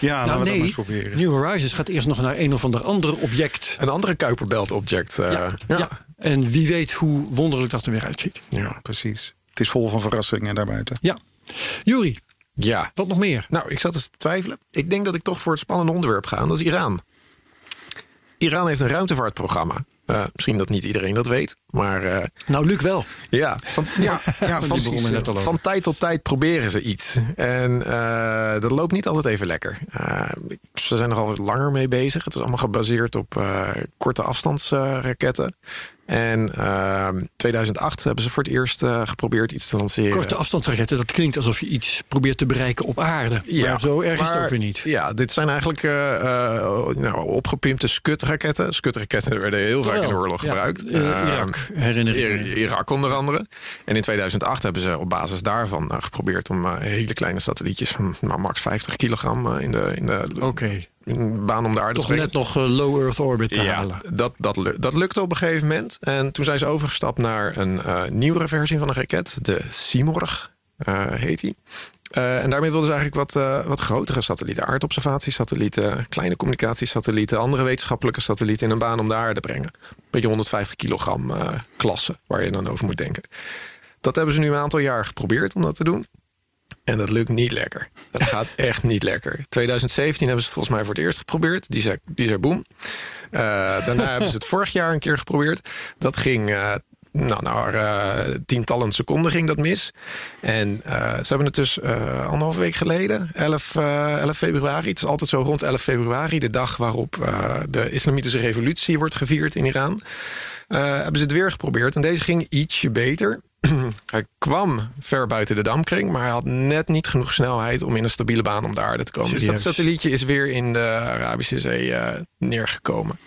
ja Nou laten we dat maar nee, eens proberen. New Horizons gaat eerst nog naar een of ander ander object. Een andere Kuiperbelt-object. eh, ja, ja. ja. En wie weet hoe wonderlijk dat er weer uitziet. Ja, precies. Het is vol van verrassingen daarbuiten. Ja. Juri, ja. wat nog meer? Nou, ik zat eens te twijfelen. Ik denk dat ik toch voor het spannende onderwerp ga. En dat is Iran. Iran heeft een ruimtevaartprogramma. Eh, misschien dat niet iedereen dat weet. Maar eh, Nou, Luc wel. ja, van, Ja, [laughs] ja van tijd tot tijd proberen ze iets. En eh, dat loopt niet altijd even lekker. Eh, ze zijn er al wat langer mee bezig. Het is allemaal gebaseerd op eh, korte afstandsraketten. En ehm 2008 hebben ze voor het eerst eh, geprobeerd iets te lanceren. Korte afstandsraketten, dat klinkt alsof je iets probeert te bereiken op aarde. maar zo erg is het ook weer niet. Ja, dit zijn eigenlijk eh, nou, opgepimpte skutraketten. Skutraketten werden heel vaak in de oorlog ja, gebruikt. Irak, herinner ik me. Ir- Irak onder andere. En in 2008 hebben ze op basis daarvan geprobeerd om hele kleine satellietjes van nou, max 50 kilogram in, de, in, de, de baan om de aarde toch te brengen. net nog eh, low Earth orbit te Ja, halen. dat, dat, dat lukte op een gegeven moment. En toen zijn ze overgestapt naar een eh, nieuwere versie van een raket. De Simorgh eh, heet die. En daarmee wilden ze eigenlijk wat, wat grotere satellieten. Aardobservatiesatellieten, kleine communicatiesatellieten... andere wetenschappelijke satellieten in een baan om de aarde brengen. Beetje 150 kilogram klasse, waar je dan over moet denken. Dat hebben ze nu een aantal jaar geprobeerd om dat te doen. En dat lukt niet lekker. Dat gaat [laughs] echt niet lekker. 2017 hebben ze het volgens mij voor het eerst geprobeerd. Die zei, die zei boem. Eh, daarna hebben ze het vorig jaar een keer geprobeerd. Dat ging... eh, nou, nou eh, tientallen seconden ging dat mis. En ze hebben het dus anderhalve week geleden, 11, eh, 11 februari. Het is altijd zo rond 11 februari, de dag waarop de islamitische revolutie wordt gevierd in Iran. hebben ze het weer geprobeerd. En deze ging ietsje beter. [clears throat] hij kwam ver buiten de dampkring, maar hij had net niet genoeg snelheid om in een stabiele baan om de aarde te komen. Dus dat satellietje is weer in de Arabische Zee eh, neergekomen.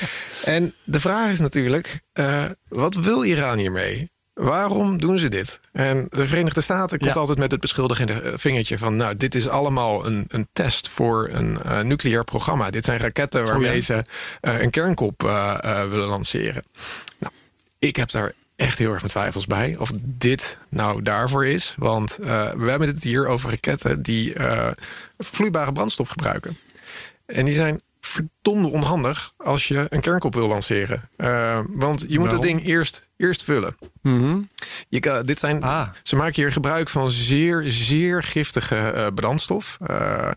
[laughs] en de vraag is natuurlijk, eh, wat wil Iran hiermee? Waarom doen ze dit? En de Verenigde Staten komt Ja. altijd met het beschuldigende eh, vingertje van... nou, dit is allemaal een, een test voor een nucleair programma. Dit zijn raketten waarmee Oh ja. ze een kernkop willen lanceren. Nou, ik heb daar echt heel erg mijn twijfels bij of dit nou daarvoor is. Want eh, we hebben het hier over raketten die eh, vloeibare brandstof gebruiken. En die zijn verdomde onhandig als je een kernkop wil lanceren. Eh, want je moet Waarom? ding eerst, eerst vullen. Mhm. Je kan, dit zijn, Ah. Ze maken hier gebruik van zeer, zeer giftige eh, brandstof. Eh,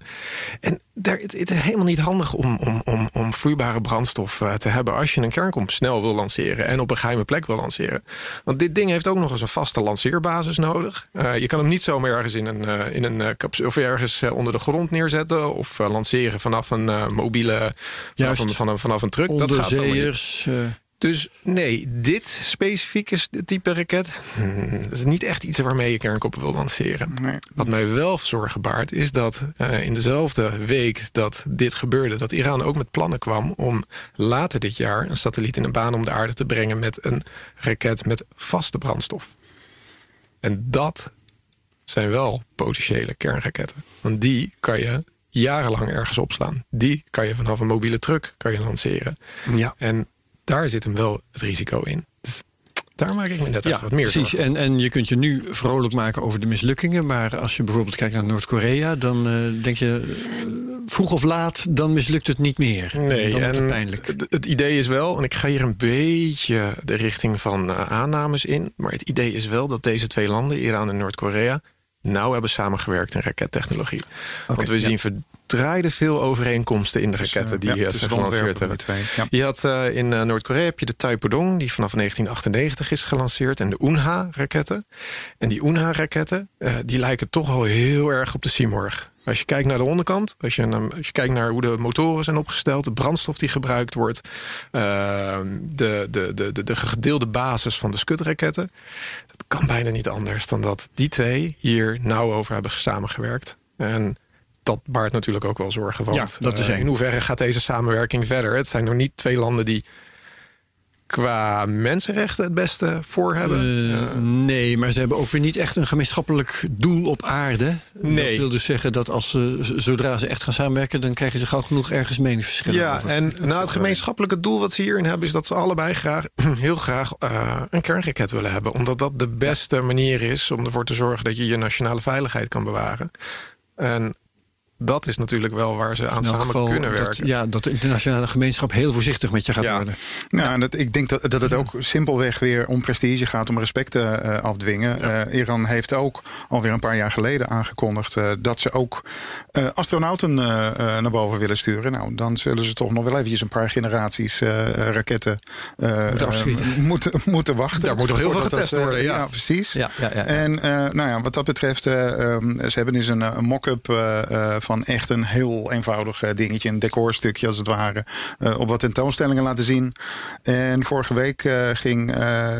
en daar, het, het is helemaal niet handig om, om, om, om vloeibare brandstof eh, te hebben... als je een kernkom snel wil lanceren en op een geheime plek wil lanceren. Want dit ding heeft ook nog eens een vaste lanceerbasis nodig. Je kan hem niet zomaar ergens in een, in een capsule of ergens onder de grond neerzetten... of lanceren vanaf een mobiele, vanaf een, vanaf, vanaf een truck. Dat gaat Dus nee, dit specifieke type raket... hmm, dat is niet echt iets waarmee je kernkoppen wil lanceren. Nee. Wat mij wel zorgen baart, is dat eh, in dezelfde week dat dit gebeurde... dat Iran ook met plannen kwam om later dit jaar... een satelliet in een baan om de aarde te brengen... met een raket met vaste brandstof. En dat zijn wel potentiële kernraketten. Want die kan je jarenlang ergens opslaan. Die kan je vanaf een mobiele truck kan je lanceren. ja. En daar zit hem wel het risico in. Dus daar maak ik me net Ja, wat meer precies. zorgen. En, en je kunt je nu vrolijk maken over de mislukkingen. Maar als je bijvoorbeeld kijkt naar Noord-Korea, dan eh, denk je eh, vroeg of laat, dan mislukt het niet meer. Nee, dan wordt het en pijnlijk. Het, het idee is wel, en ik ga hier een beetje de richting van eh, aannames in. Maar het idee is wel dat deze twee landen, Iran en Noord-Korea, nauw hebben samengewerkt in rakettechnologie. Want we ja. zien verdraaide veel overeenkomsten in de raketten die ja, eh, tussen zijn de gelanceerd hebben. die twee, ja. Je had eh, in eh, Noord-Korea heb je de Taipodong, die vanaf 1998 is gelanceerd, en de Unha-raketten. En die Unha-raketten, die lijken toch wel heel erg op de Simorg. Als je kijkt naar de onderkant, als je, als je kijkt naar hoe de motoren zijn opgesteld, de brandstof die gebruikt wordt, eh, de, de, de, de, de gedeelde basis van de Scud-raketten, dat kan bijna niet anders dan dat die twee hier nauw over hebben samengewerkt. En dat baart natuurlijk ook wel zorgen. Want Ja, dat is eh, in hoeverre gaat deze samenwerking verder? Het zijn nog niet twee landen die qua mensenrechten het beste voor hebben. Eh, nee, maar ze hebben ook weer niet echt een gemeenschappelijk doel op aarde. Nee. Dat wil dus zeggen dat als ze, zodra ze echt gaan samenwerken, dan krijgen ze gauw genoeg ergens meningsverschillen ja, over. en nou, het gemeenschappelijke doel wat ze hierin hebben... is dat ze allebei graag, [clears throat] heel graag eh, een kernraket willen hebben. Omdat dat de beste manier is om ervoor te zorgen... dat je je nationale veiligheid kan bewaren. En dat is natuurlijk wel waar ze aan samen geval kunnen dat, werken. ja, dat de internationale gemeenschap heel voorzichtig met je gaat Ja. worden. Nou, en dat, ik denk dat, dat het ook simpelweg weer om prestige gaat, om respect eh, afdwingen. Eh, Iran heeft ook alweer een paar jaar geleden aangekondigd eh, dat ze ook eh, astronauten eh, eh, naar boven willen sturen. Nou, dan zullen ze toch nog wel eventjes een paar generaties eh, raketten eh, Moeten eh, [laughs] moeten, moeten wachten. Daar moet nog heel veel getest dat, eh, worden, ja. precies. Ja, ja, ja. En eh, nou ja, wat dat betreft, eh, ehm, ze hebben dus een, eh, een mock-up eh, eh, van echt een heel eenvoudig eh, dingetje, een decorstukje als het ware, eh, op wat tentoonstellingen laten zien. En vorige week eh, ging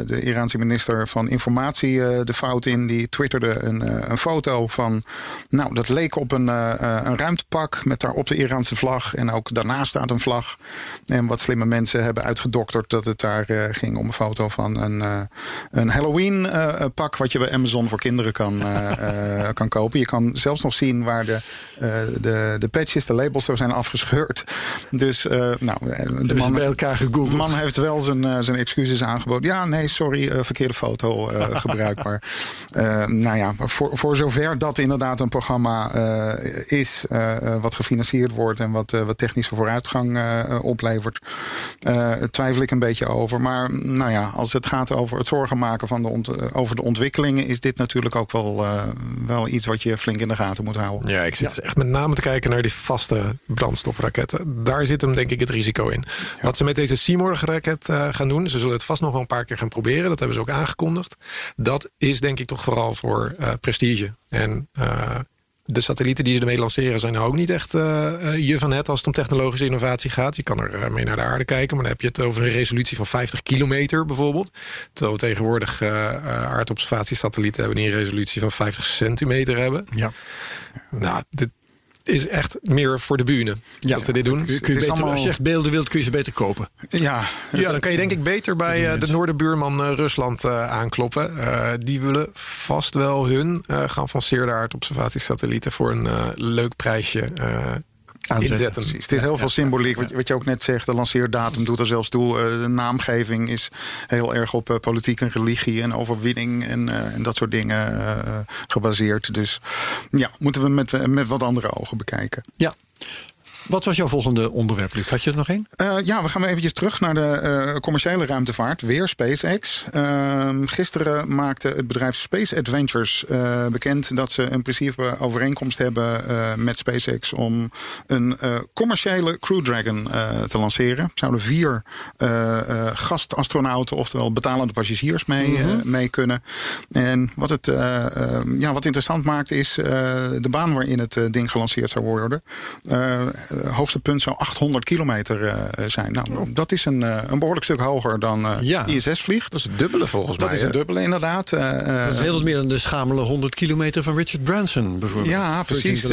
de Iraanse minister van Informatie de fout in. Die twitterde een, een foto van, nou, dat leek op een, een ruimtepak met daarop de Iraanse vlag. En ook daarnaast staat een vlag. En wat slimme mensen hebben uitgedokterd dat het daar ging om een foto van een, een Halloween eh, pak wat je bij Amazon voor kinderen kan, [laughs] kan kopen. Je kan zelfs nog zien waar de, de, de patches, de labels er zijn afgescheurd. Dus eh, nou, eh, de Dus man, bij elkaar de gegoogeld. man heeft wel zijn, eh, zijn excuses aangeboden. Ja, nee, sorry, verkeerde foto eh, [laughs] gebruikt. Maar eh, nou ja, voor, voor zover dat inderdaad een programma eh, is wat gefinancierd wordt en wat, eh, wat technische vooruitgang eh, oplevert, eh, twijfel ik een beetje over. Maar nou ja, als het gaat over het zorgen maken van de ont- over de ontwikkelingen, is dit natuurlijk ook wel, eh, wel iets wat je flink in de gaten moet houden. Ja, ik zit dus echt met name te kijken naar die vaste brandstofraketten. Daar zit hem denk ik het risico in. Wat ze met deze Seymour-raket eh, gaan doen... ze zullen het vast nog wel een paar keer gaan proberen. Dat hebben ze ook aangekondigd. Dat is denk ik toch vooral voor eh, prestige. En eh, de satellieten die ze ermee lanceren zijn ook niet echt uh, je van het als het om technologische innovatie gaat. Je kan er mee naar de aarde kijken, maar dan heb je het over een resolutie van 50 kilometer bijvoorbeeld. Terwijl we tegenwoordig aardobservatiesatellieten hebben die een resolutie van 50 centimeter hebben. Ja. Nou, dit, is echt meer voor de buren ja, dat we dit doen. Kun je, beter, allemaal... Als je echt beelden wilt, kun je ze beter kopen. Ja, ja dan kan je denk ik beter bij uh, de noorderbuurman uh, Rusland uh, aankloppen. die willen vast wel hun geavanceerde aardobservatiesatellieten... voor een leuk prijsje inzetten. Het is heel veel symboliek. Wat, wat, je ook net zegt, de lanceerdatum doet er zelfs toe. de naamgeving is heel erg op politiek en religie en overwinning en, en dat soort dingen gebaseerd. Dus ja, moeten we met, met wat andere ogen bekijken. Ja. Wat was jouw volgende onderwerp, Luc? Had je er nog één? Uh, ja, we gaan eventjes terug naar de uh, commerciële ruimtevaart. Weer SpaceX. Uh, gisteren maakte het bedrijf Space Adventures uh, bekend... dat ze in principe overeenkomst hebben met SpaceX... om een commerciële Crew Dragon te lanceren. Er zouden vier gastastronauten, oftewel betalende passagiers, mee, mm mee kunnen. En wat het ja, wat interessant maakt is de baan waarin het ding gelanceerd zou worden hoogste punt zou 800 kilometer uh, zijn. Nou, dat is een, uh, een behoorlijk stuk hoger dan ja. ISS vliegt. Dat is het dubbele volgens dat mij. Dat is het dubbele inderdaad. dat is heel wat meer dan de schamele 100 kilometer van Richard Branson bijvoorbeeld. Ja, precies.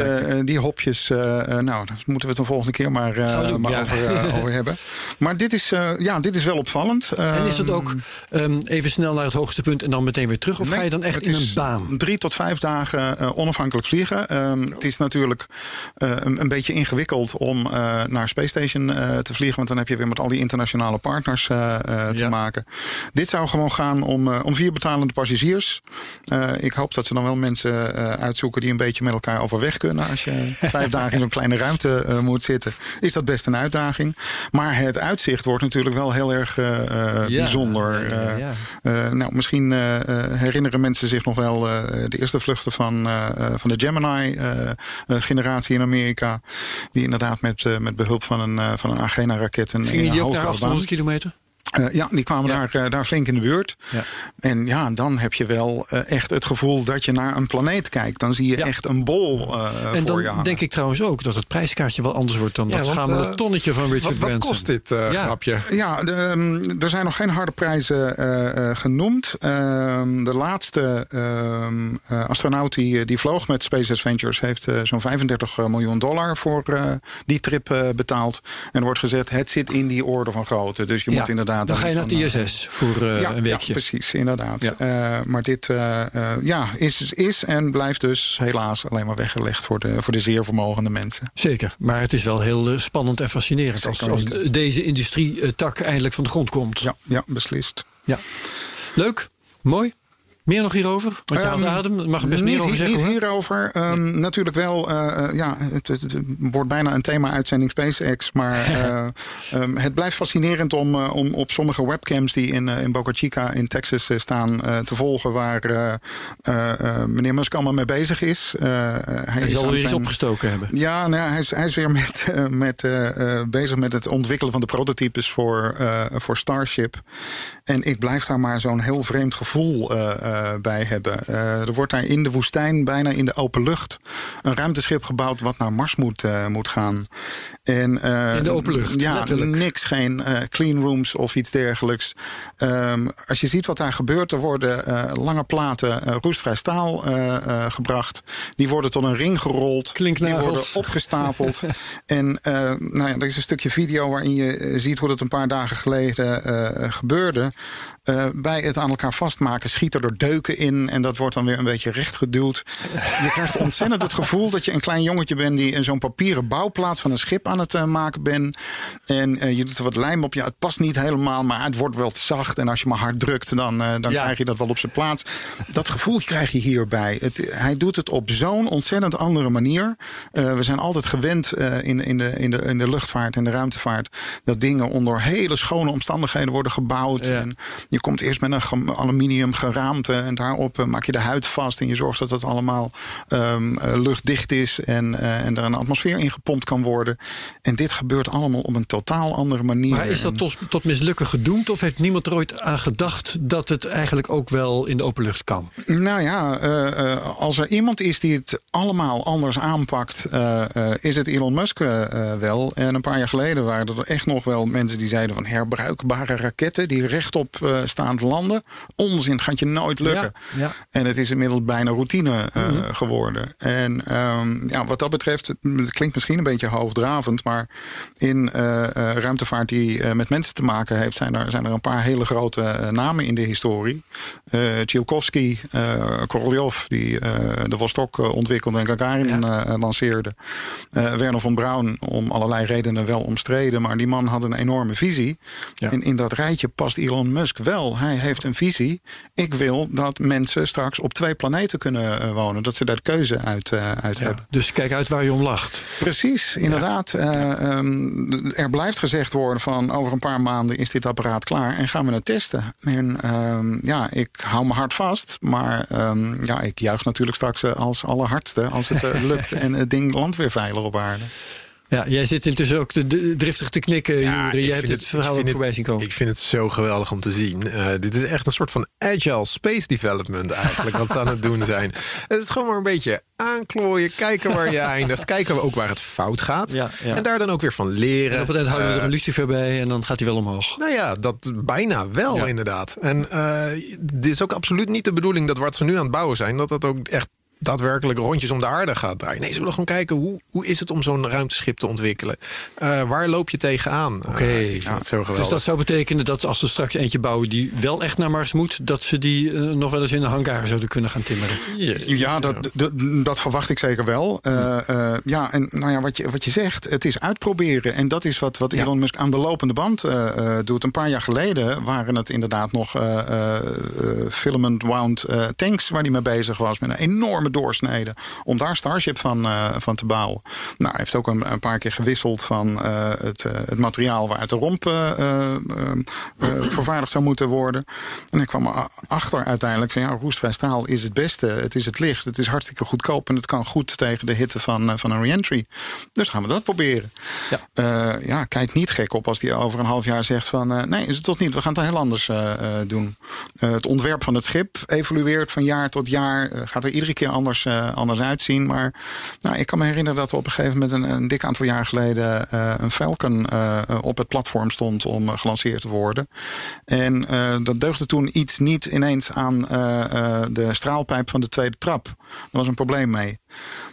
die hopjes, nou, daar moeten we het een volgende keer maar, doen, maar ja. over, over, hebben. Maar dit is, ja, dit is wel opvallend. En is het ook um, even snel naar het hoogste punt en dan meteen weer terug? Of nee, ga je dan echt in een baan? Drie tot vijf dagen onafhankelijk vliegen. Um, het is natuurlijk een, een beetje ingewikkeld om uh, naar Space Station uh, te vliegen. Want dan heb je weer met al die internationale partners uh, te ja. maken. Dit zou gewoon gaan om, om vier betalende passagiers. ik hoop dat ze dan wel mensen uitzoeken die een beetje met elkaar overweg kunnen. Als je [laughs] vijf dagen in zo'n kleine ruimte moet zitten, is dat best een uitdaging. Maar het uitzicht wordt natuurlijk wel heel erg ja. bijzonder. Ja, nou, misschien herinneren mensen zich nog wel de eerste vluchten van, van de Gemini-generatie in Amerika. Die inderdaad met, uh, met behulp van een, uh, van een Agena-raket... Ging die ook naar 800 kilometer? Uh, ja, die kwamen Daar, uh, daar flink in de buurt. Ja. En ja, dan heb je wel uh, echt het gevoel dat je naar een planeet kijkt. Dan zie je ja. echt een bol en voor je dan denk ik trouwens ook dat het prijskaartje wel anders wordt... dan dat schamele tonnetje van Richard wat, Branson. Wat kost dit grapje? Ja, de, um, er zijn nog geen harde prijzen genoemd. Ehm, de laatste ehm, astronaut die, die vloog met Space Adventures... heeft zo'n 35 miljoen dollar voor die trip betaald. En er wordt gezet, het zit in die orde van grootte. Dus je moet inderdaad dan ga je naar het ISS voor uh, ja, een weekje. Ja, precies, inderdaad. Ja. Uh, maar dit uh, ja, is, is en blijft dus helaas alleen maar weggelegd voor de, voor de zeer vermogende mensen. Zeker, maar het is wel heel spannend en fascinerend als, als deze industrietak eindelijk van de grond komt. Ja, ja beslist. Ja. Leuk, mooi. Meer nog hierover? Want je um, adem, mag er best niet, meer over zeggen. Niet hierover. Um, natuurlijk wel, uh, ja, het, wordt bijna een thema-uitzending SpaceX. Maar uh, [laughs] um, het blijft fascinerend om, uh, om op sommige webcams die in, in Boca Chica in Texas staan te volgen. Waar meneer Musk allemaal mee bezig is. hij, hij zal weer iets opgestoken hebben. Ja, nou, hij, is, hij is weer met, met, bezig met het ontwikkelen van de prototypes voor, voor Starship. En ik blijf daar maar zo'n heel vreemd gevoel uh, bij hebben. Uh, er wordt daar in de woestijn, bijna in de open lucht, een ruimteschip gebouwd wat naar Mars moet, uh, moet gaan. En, in de open lucht? Ja, letterlijk. niks, geen clean rooms of iets dergelijks. Um, als je ziet wat daar gebeurt, er worden lange platen roestvrij staal gebracht. Die worden tot een ring gerold. Die worden opgestapeld. [laughs] en nou ja, er is een stukje video waarin je ziet hoe dat een paar dagen geleden gebeurde. Bij het aan elkaar vastmaken schieten er deuken in. En dat wordt dan weer een beetje rechtgeduwd. Je krijgt ontzettend het gevoel dat je een klein jongetje bent die in zo'n papieren bouwplaat van een schip aan het uh, maken bent. En uh, je doet er wat lijm op. Ja, het past niet helemaal, maar het wordt wel zacht. En als je maar hard drukt, dan, dan ja. krijg je dat wel op zijn plaats. Dat gevoel krijg je hierbij. Het, hij doet het op zo'n ontzettend andere manier. we zijn altijd gewend in, in, de, in, de, in de luchtvaart en de ruimtevaart dat dingen onder hele schone omstandigheden worden gebouwd. Ja. En je komt eerst met een aluminium geraamte en daarop maak je de huid vast. En je zorgt dat het allemaal um, luchtdicht is en, uh, en er een atmosfeer in gepompt kan worden. En dit gebeurt allemaal op een totaal andere manier. Maar is dat tot, tot mislukken gedoemd? Of heeft niemand er ooit aan gedacht dat het eigenlijk ook wel in de open lucht kan? Nou ja, uh, uh, als er iemand is die het allemaal anders aanpakt, uh, is het Elon Musk wel. En een paar jaar geleden waren er echt nog wel mensen die zeiden van herbruikbare raketten die rechtop staan landen. Onzin, gaat je nooit lukken. Ja, ja. En het is inmiddels bijna routine mm -hmm. geworden. En um, ja, wat dat betreft, het klinkt misschien een beetje hoogdravend, maar in ruimtevaart die met mensen te maken heeft, zijn er, zijn er een paar hele grote namen in de historie. Tchaikovsky, Korolev, die de Vostok ontwikkelde en Gagarin ja. lanceerde. Werner von Braun, om allerlei redenen wel omstreden, maar die man had een enorme visie. Ja. En in dat rijtje past Elon Musk wel. Hij heeft een visie. Ik wil dat mensen straks op twee planeten kunnen wonen. Dat ze daar de keuze uit, uit ja. hebben. Dus kijk uit waar je om lacht. Precies, inderdaad. Um, er blijft gezegd worden van over een paar maanden is dit apparaat klaar en gaan we het testen. En um, ja, ik hou me hard vast, maar um, ja, ik juich natuurlijk straks als allerhardste als het uh, lukt [laughs] en het ding landt weer veilig op aarde. Ja, jij zit intussen ook te, driftig te knikken, ja, Jij hebt het, het verhaal ook voorbij zien komen. Ik vind het zo geweldig om te zien. Uh, dit is echt een soort van agile space development eigenlijk, wat ze aan het doen zijn. [laughs] Het is gewoon maar een beetje aanklooien, kijken waar je eindigt. Kijken ook waar het fout gaat. Ja, ja. En daar dan ook weer van leren. En op het eind houden we er een lucifer bij en dan gaat hij wel omhoog. Nou ja, dat bijna wel inderdaad. En uh, dit is ook absoluut niet de bedoeling dat wat ze nu aan het bouwen zijn... dat dat ook echt daadwerkelijk rondjes om de aarde gaat draaien. Nee, ze willen gewoon kijken hoe, hoe is het om zo'n ruimteschip te ontwikkelen. Uh, waar loop je tegenaan? Oké, okay, uh, ja. zo dus dat zou betekenen dat als ze straks eentje bouwen die wel echt naar Mars moet, dat ze die uh, nog wel eens in een hangar zouden kunnen gaan timmeren. Yes. Ja, dat, dat, dat, verwacht ik zeker wel. ja, en nou ja, wat je, wat je zegt, het is uitproberen. En dat is wat, wat Elon ja. Musk aan de lopende band doet. Een paar jaar geleden waren het inderdaad nog filament wound tanks waar hij mee bezig was. Met een enorme doorsneden. Om daar Starship van, uh, van te bouwen. Nou, hij heeft ook een, een paar keer gewisseld van uh, het, uh, het materiaal waaruit de romp vervaardigd zou moeten worden. En ik kwam erachter uiteindelijk van ja, roestvrij staal is het beste. Het is het licht. Het is hartstikke goedkoop. En het kan goed tegen de hitte van, van een re-entry. Dus gaan we dat proberen. Ja. ja, kijk niet gek op als die over een half jaar zegt van nee, is het toch niet. We gaan het heel anders doen. het ontwerp van het schip evolueert van jaar tot jaar. gaat er iedere keer anders, uh, anders uitzien. Maar nou, ik kan me herinneren dat er op een gegeven moment een, een dik aantal jaar geleden uh, een Falcon uh, op het platform stond om gelanceerd te worden. En dat deugde toen iets niet ineens aan de straalpijp van de tweede trap. Er was een probleem mee.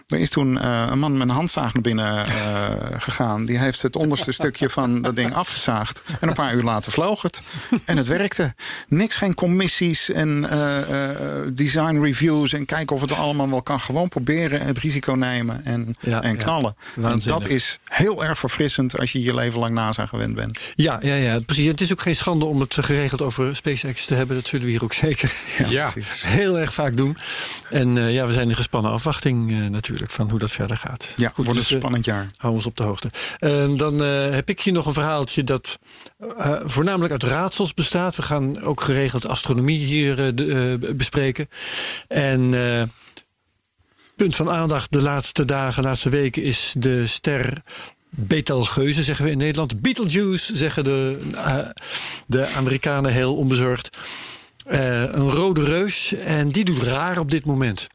Er is toen uh, een man met een handzaag naar binnen uh, [laughs] gegaan. Die heeft het onderste stukje van dat ding afgezaagd. En een paar uur later vloog het. En het werkte. Niks, geen commissies en uh, design reviews. En kijken of het allemaal wel kan. Gewoon proberen, het risico nemen en, ja, en knallen. Ja, en dat is heel erg verfrissend als je je leven lang NASA gewend bent. Ja, ja, ja, precies. Het is ook geen schande om het geregeld over SpaceX te hebben. Dat zullen we hier ook zeker ja, [laughs] heel erg vaak doen. En ja, we zijn in gespannen afwachting natuurlijk van hoe dat verder gaat. Ja, Goed, wordt dus, een spannend jaar. Hou ons op de hoogte. Uh, dan uh, heb ik hier nog een verhaaltje dat voornamelijk uit raadsels bestaat. We gaan ook geregeld astronomie hier de, bespreken. En punt van aandacht de laatste dagen, laatste weken is de ster Betelgeuze, zeggen we in Nederland. Beetlejuice, zeggen de, de Amerikanen heel onbezorgd. een rode reus en die doet raar op dit moment.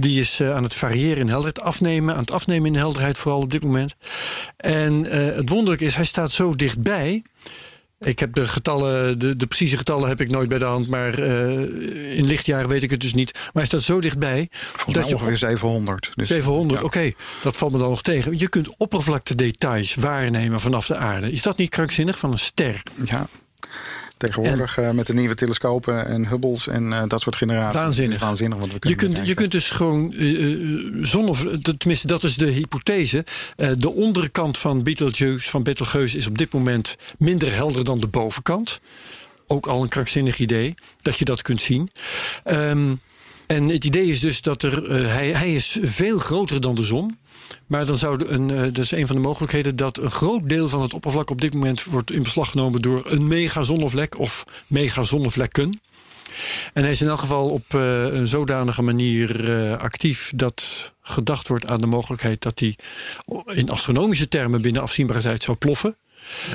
Die is uh, aan het variëren in helderheid, afnemen, aan het afnemen in helderheid vooral op dit moment. En uh, het wonderlijke is, hij staat zo dichtbij. Ik heb de getallen, de, de precieze getallen heb ik nooit bij de hand, maar uh, in lichtjaren weet ik het dus niet. Maar hij staat zo dichtbij. Volgens dat je ongeveer 700. Dus, 700, ja. oké. Okay, dat valt me dan nog tegen. Je kunt oppervlaktedetails waarnemen vanaf de aarde. Is dat niet krankzinnig van een ster? Ja. Tegenwoordig en, uh, met de nieuwe telescopen en Hubbles en uh, dat soort generaties. Waanzinnig. waanzinnig wat we je, kunt, je kunt dus gewoon uh, zonder, tenminste dat is de hypothese. de onderkant van Betelgeuse, van Betelgeuse is op dit moment minder helder dan de bovenkant. Ook al een krankzinnig idee dat je dat kunt zien. Um, en het idee is dus dat er, hij, hij is veel groter dan de zon. Maar dan zou een, uh, dat is een van de mogelijkheden dat een groot deel van het oppervlak op dit moment wordt in beslag genomen door een megazonnevlek of megazonnevlekken. En hij is in elk geval op eh, een zodanige manier eh, actief dat gedacht wordt aan de mogelijkheid dat hij in astronomische termen binnen afzienbare tijd zou ploffen.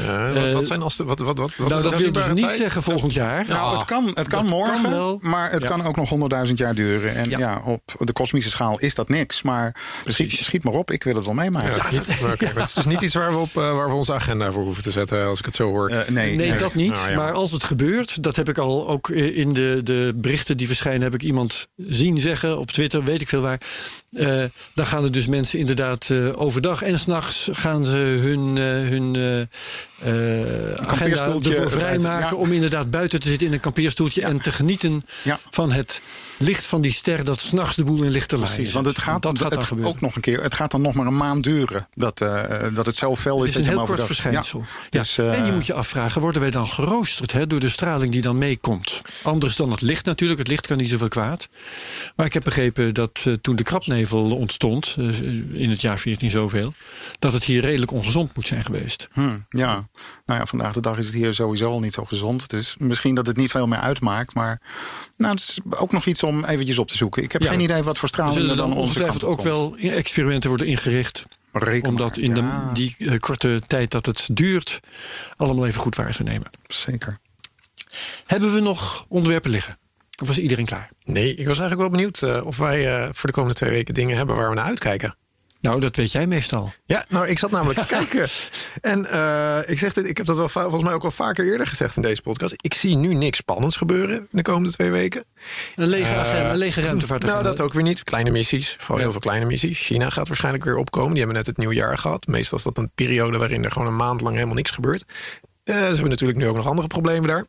Eh, wat, wat zijn als de, wat, wat, wat, wat nou, dat wil dus niet tijd? zeggen volgend jaar. Nou, het kan, het kan morgen, kan wel. maar het Ja. kan ook nog honderdduizend jaar duren. En Ja. ja. op de kosmische schaal is dat niks. Maar schiet, Precies. schiet maar op, ik wil het wel meemaken. Ja, het, is niet, [laughs] maar het is dus niet iets waar we, op, eh, waar we onze agenda voor hoeven te zetten, als ik het zo hoor. Eh, nee, Nee, nee. dat niet. Nou, ja. Maar als het gebeurt, dat heb ik al ook in de, de berichten die verschijnen, heb ik iemand zien zeggen op Twitter, weet ik veel waar. Eh, dan gaan er dus mensen inderdaad eh, overdag en s'nachts gaan ze hun, eh, hun eh, eh, agenda kampeerstoeltje ervoor eruit, vrijmaken ja. om inderdaad buiten te zitten in een kampeerstoeltje en te genieten Ja. van het licht van die ster dat s'nachts de boel in lichterlaaien Precies, want het gaat, dat gaat dan het, gebeuren. ook nog een keer. Het gaat dan nog maar een maand duren. Dat, eh, dat het zo fel is. Het is dat een heel kort overdag- verschijnsel. Dus, eh, en je moet je afvragen, worden wij dan geroosterd hè, door de straling die dan meekomt? Anders dan het licht natuurlijk. Het licht kan niet zoveel kwaad. Maar ik heb begrepen dat eh, toen de krapnevel ontstond, eh, in het jaar 14 zoveel, dat het hier redelijk ongezond moet zijn geweest. hm, ja. Nou ja, vandaag de dag is het hier sowieso al niet zo gezond. Dus misschien dat het niet veel meer uitmaakt. Maar nou, het is ook nog iets om eventjes op te zoeken. Ik heb Ja. geen idee wat voor Er straling er zullen dan dan ongetwijfeld ook komt. wel experimenten worden ingericht. Reken Om dat maar. in de, die eh, korte tijd dat het duurt, allemaal even goed waar te nemen. Zeker. Hebben we nog onderwerpen liggen? Of was iedereen klaar? Nee, ik was eigenlijk wel benieuwd eh, of wij eh, voor de komende twee weken dingen hebben waar we naar uitkijken. Nou, dat weet jij meestal. Ja, nou, ik zat namelijk te kijken. [laughs] En eh, ik, zeg dit, ik heb dat wel volgens mij ook al vaker eerder gezegd in deze podcast. Ik zie nu niks spannends gebeuren de komende twee weken. Een lege, Eh, agenda, een lege ruimtevaart. Nou, dat ook weer niet. Kleine missies, vooral Ja. heel veel kleine missies. China gaat waarschijnlijk weer opkomen. Die hebben net het nieuwjaar gehad. Meestal is dat een periode waarin er gewoon een maand lang helemaal niks gebeurt. Eh, ze hebben natuurlijk nu ook nog andere problemen daar.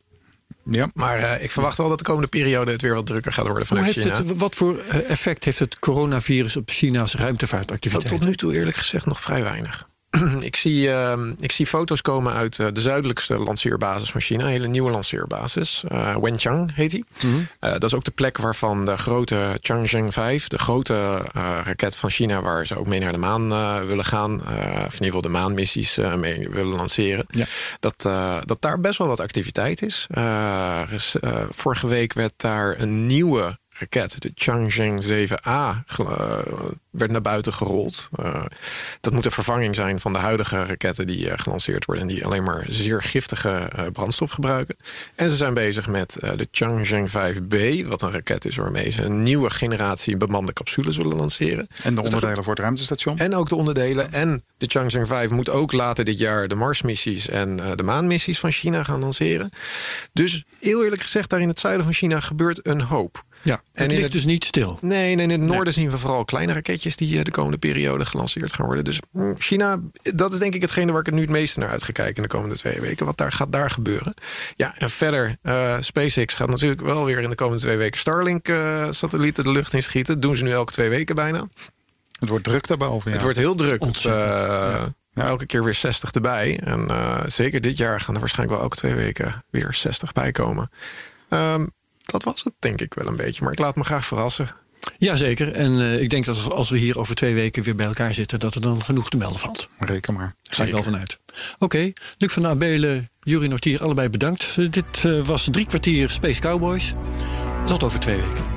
Ja. Maar eh, ik verwacht wel dat de komende periode het weer wat drukker gaat worden vanuit heeft China. het, wat voor eh, effect heeft het coronavirus op China's ruimtevaartactiviteiten? tot nu toe eerlijk gezegd nog vrij weinig. [clears throat] ik, zie, ehm, ik zie foto's komen uit eh, de zuidelijkste lanceerbasis van China. Een hele nieuwe lanceerbasis. eh Wenchang heet die. Mhm. Eh, dat is ook de plek waarvan de grote Changzheng 5... de grote raket van China waar ze ook mee naar de maan willen gaan... of in ieder geval de maanmissies mee willen lanceren... Ja. Dat, dat daar best wel wat activiteit is. Vorige week werd daar een nieuwe raket, de Changzheng 7A, gel- eh, werd naar buiten gerold. Eh, dat moet een vervanging zijn van de huidige raketten die eh, gelanceerd worden... en die alleen maar zeer giftige brandstof gebruiken. En ze zijn bezig met de Changzheng 5B, wat een raket is waarmee ze een nieuwe generatie bemande capsules willen lanceren. En de onderdelen voor het ruimtestation. En ook de onderdelen. En de Changzheng 5 moet ook later dit jaar de Marsmissies en de maanmissies van China gaan lanceren. Dus heel eerlijk gezegd, daar in het zuiden van China gebeurt een hoop. Ja, En het ligt het- dus niet stil. Nee, nee, in het noorden zien we vooral kleine raketjes die eh, de komende periode gelanceerd gaan worden. Dus mm, China, dat is denk ik hetgene waar ik het nu het meeste naar uit ga kijken in de komende twee weken. Wat daar gaat daar gebeuren. Ja, en verder, eh, SpaceX gaat natuurlijk wel weer in de komende twee weken Starlink-satellieten de lucht in schieten. Dat doen ze nu elke twee weken bijna. Het wordt druk daarboven. Ja. Het wordt heel druk. Ontzettend, Eh, Elke keer weer 60 erbij. En eh, zeker dit jaar gaan er waarschijnlijk wel elke twee weken weer 60 bij komen. Ehm, dat was het denk ik wel een beetje. Maar ik laat me graag verrassen. Jazeker. En eh, ik denk dat als we hier over twee weken weer bij elkaar zitten, dat er dan genoeg te melden valt. Reken maar. Daar ga ik wel vanuit. Oké, Luc van Abelen, Jurie Nortier, allebei bedankt. Dit eh, was drie kwartier Space Cowboys. Tot over twee weken.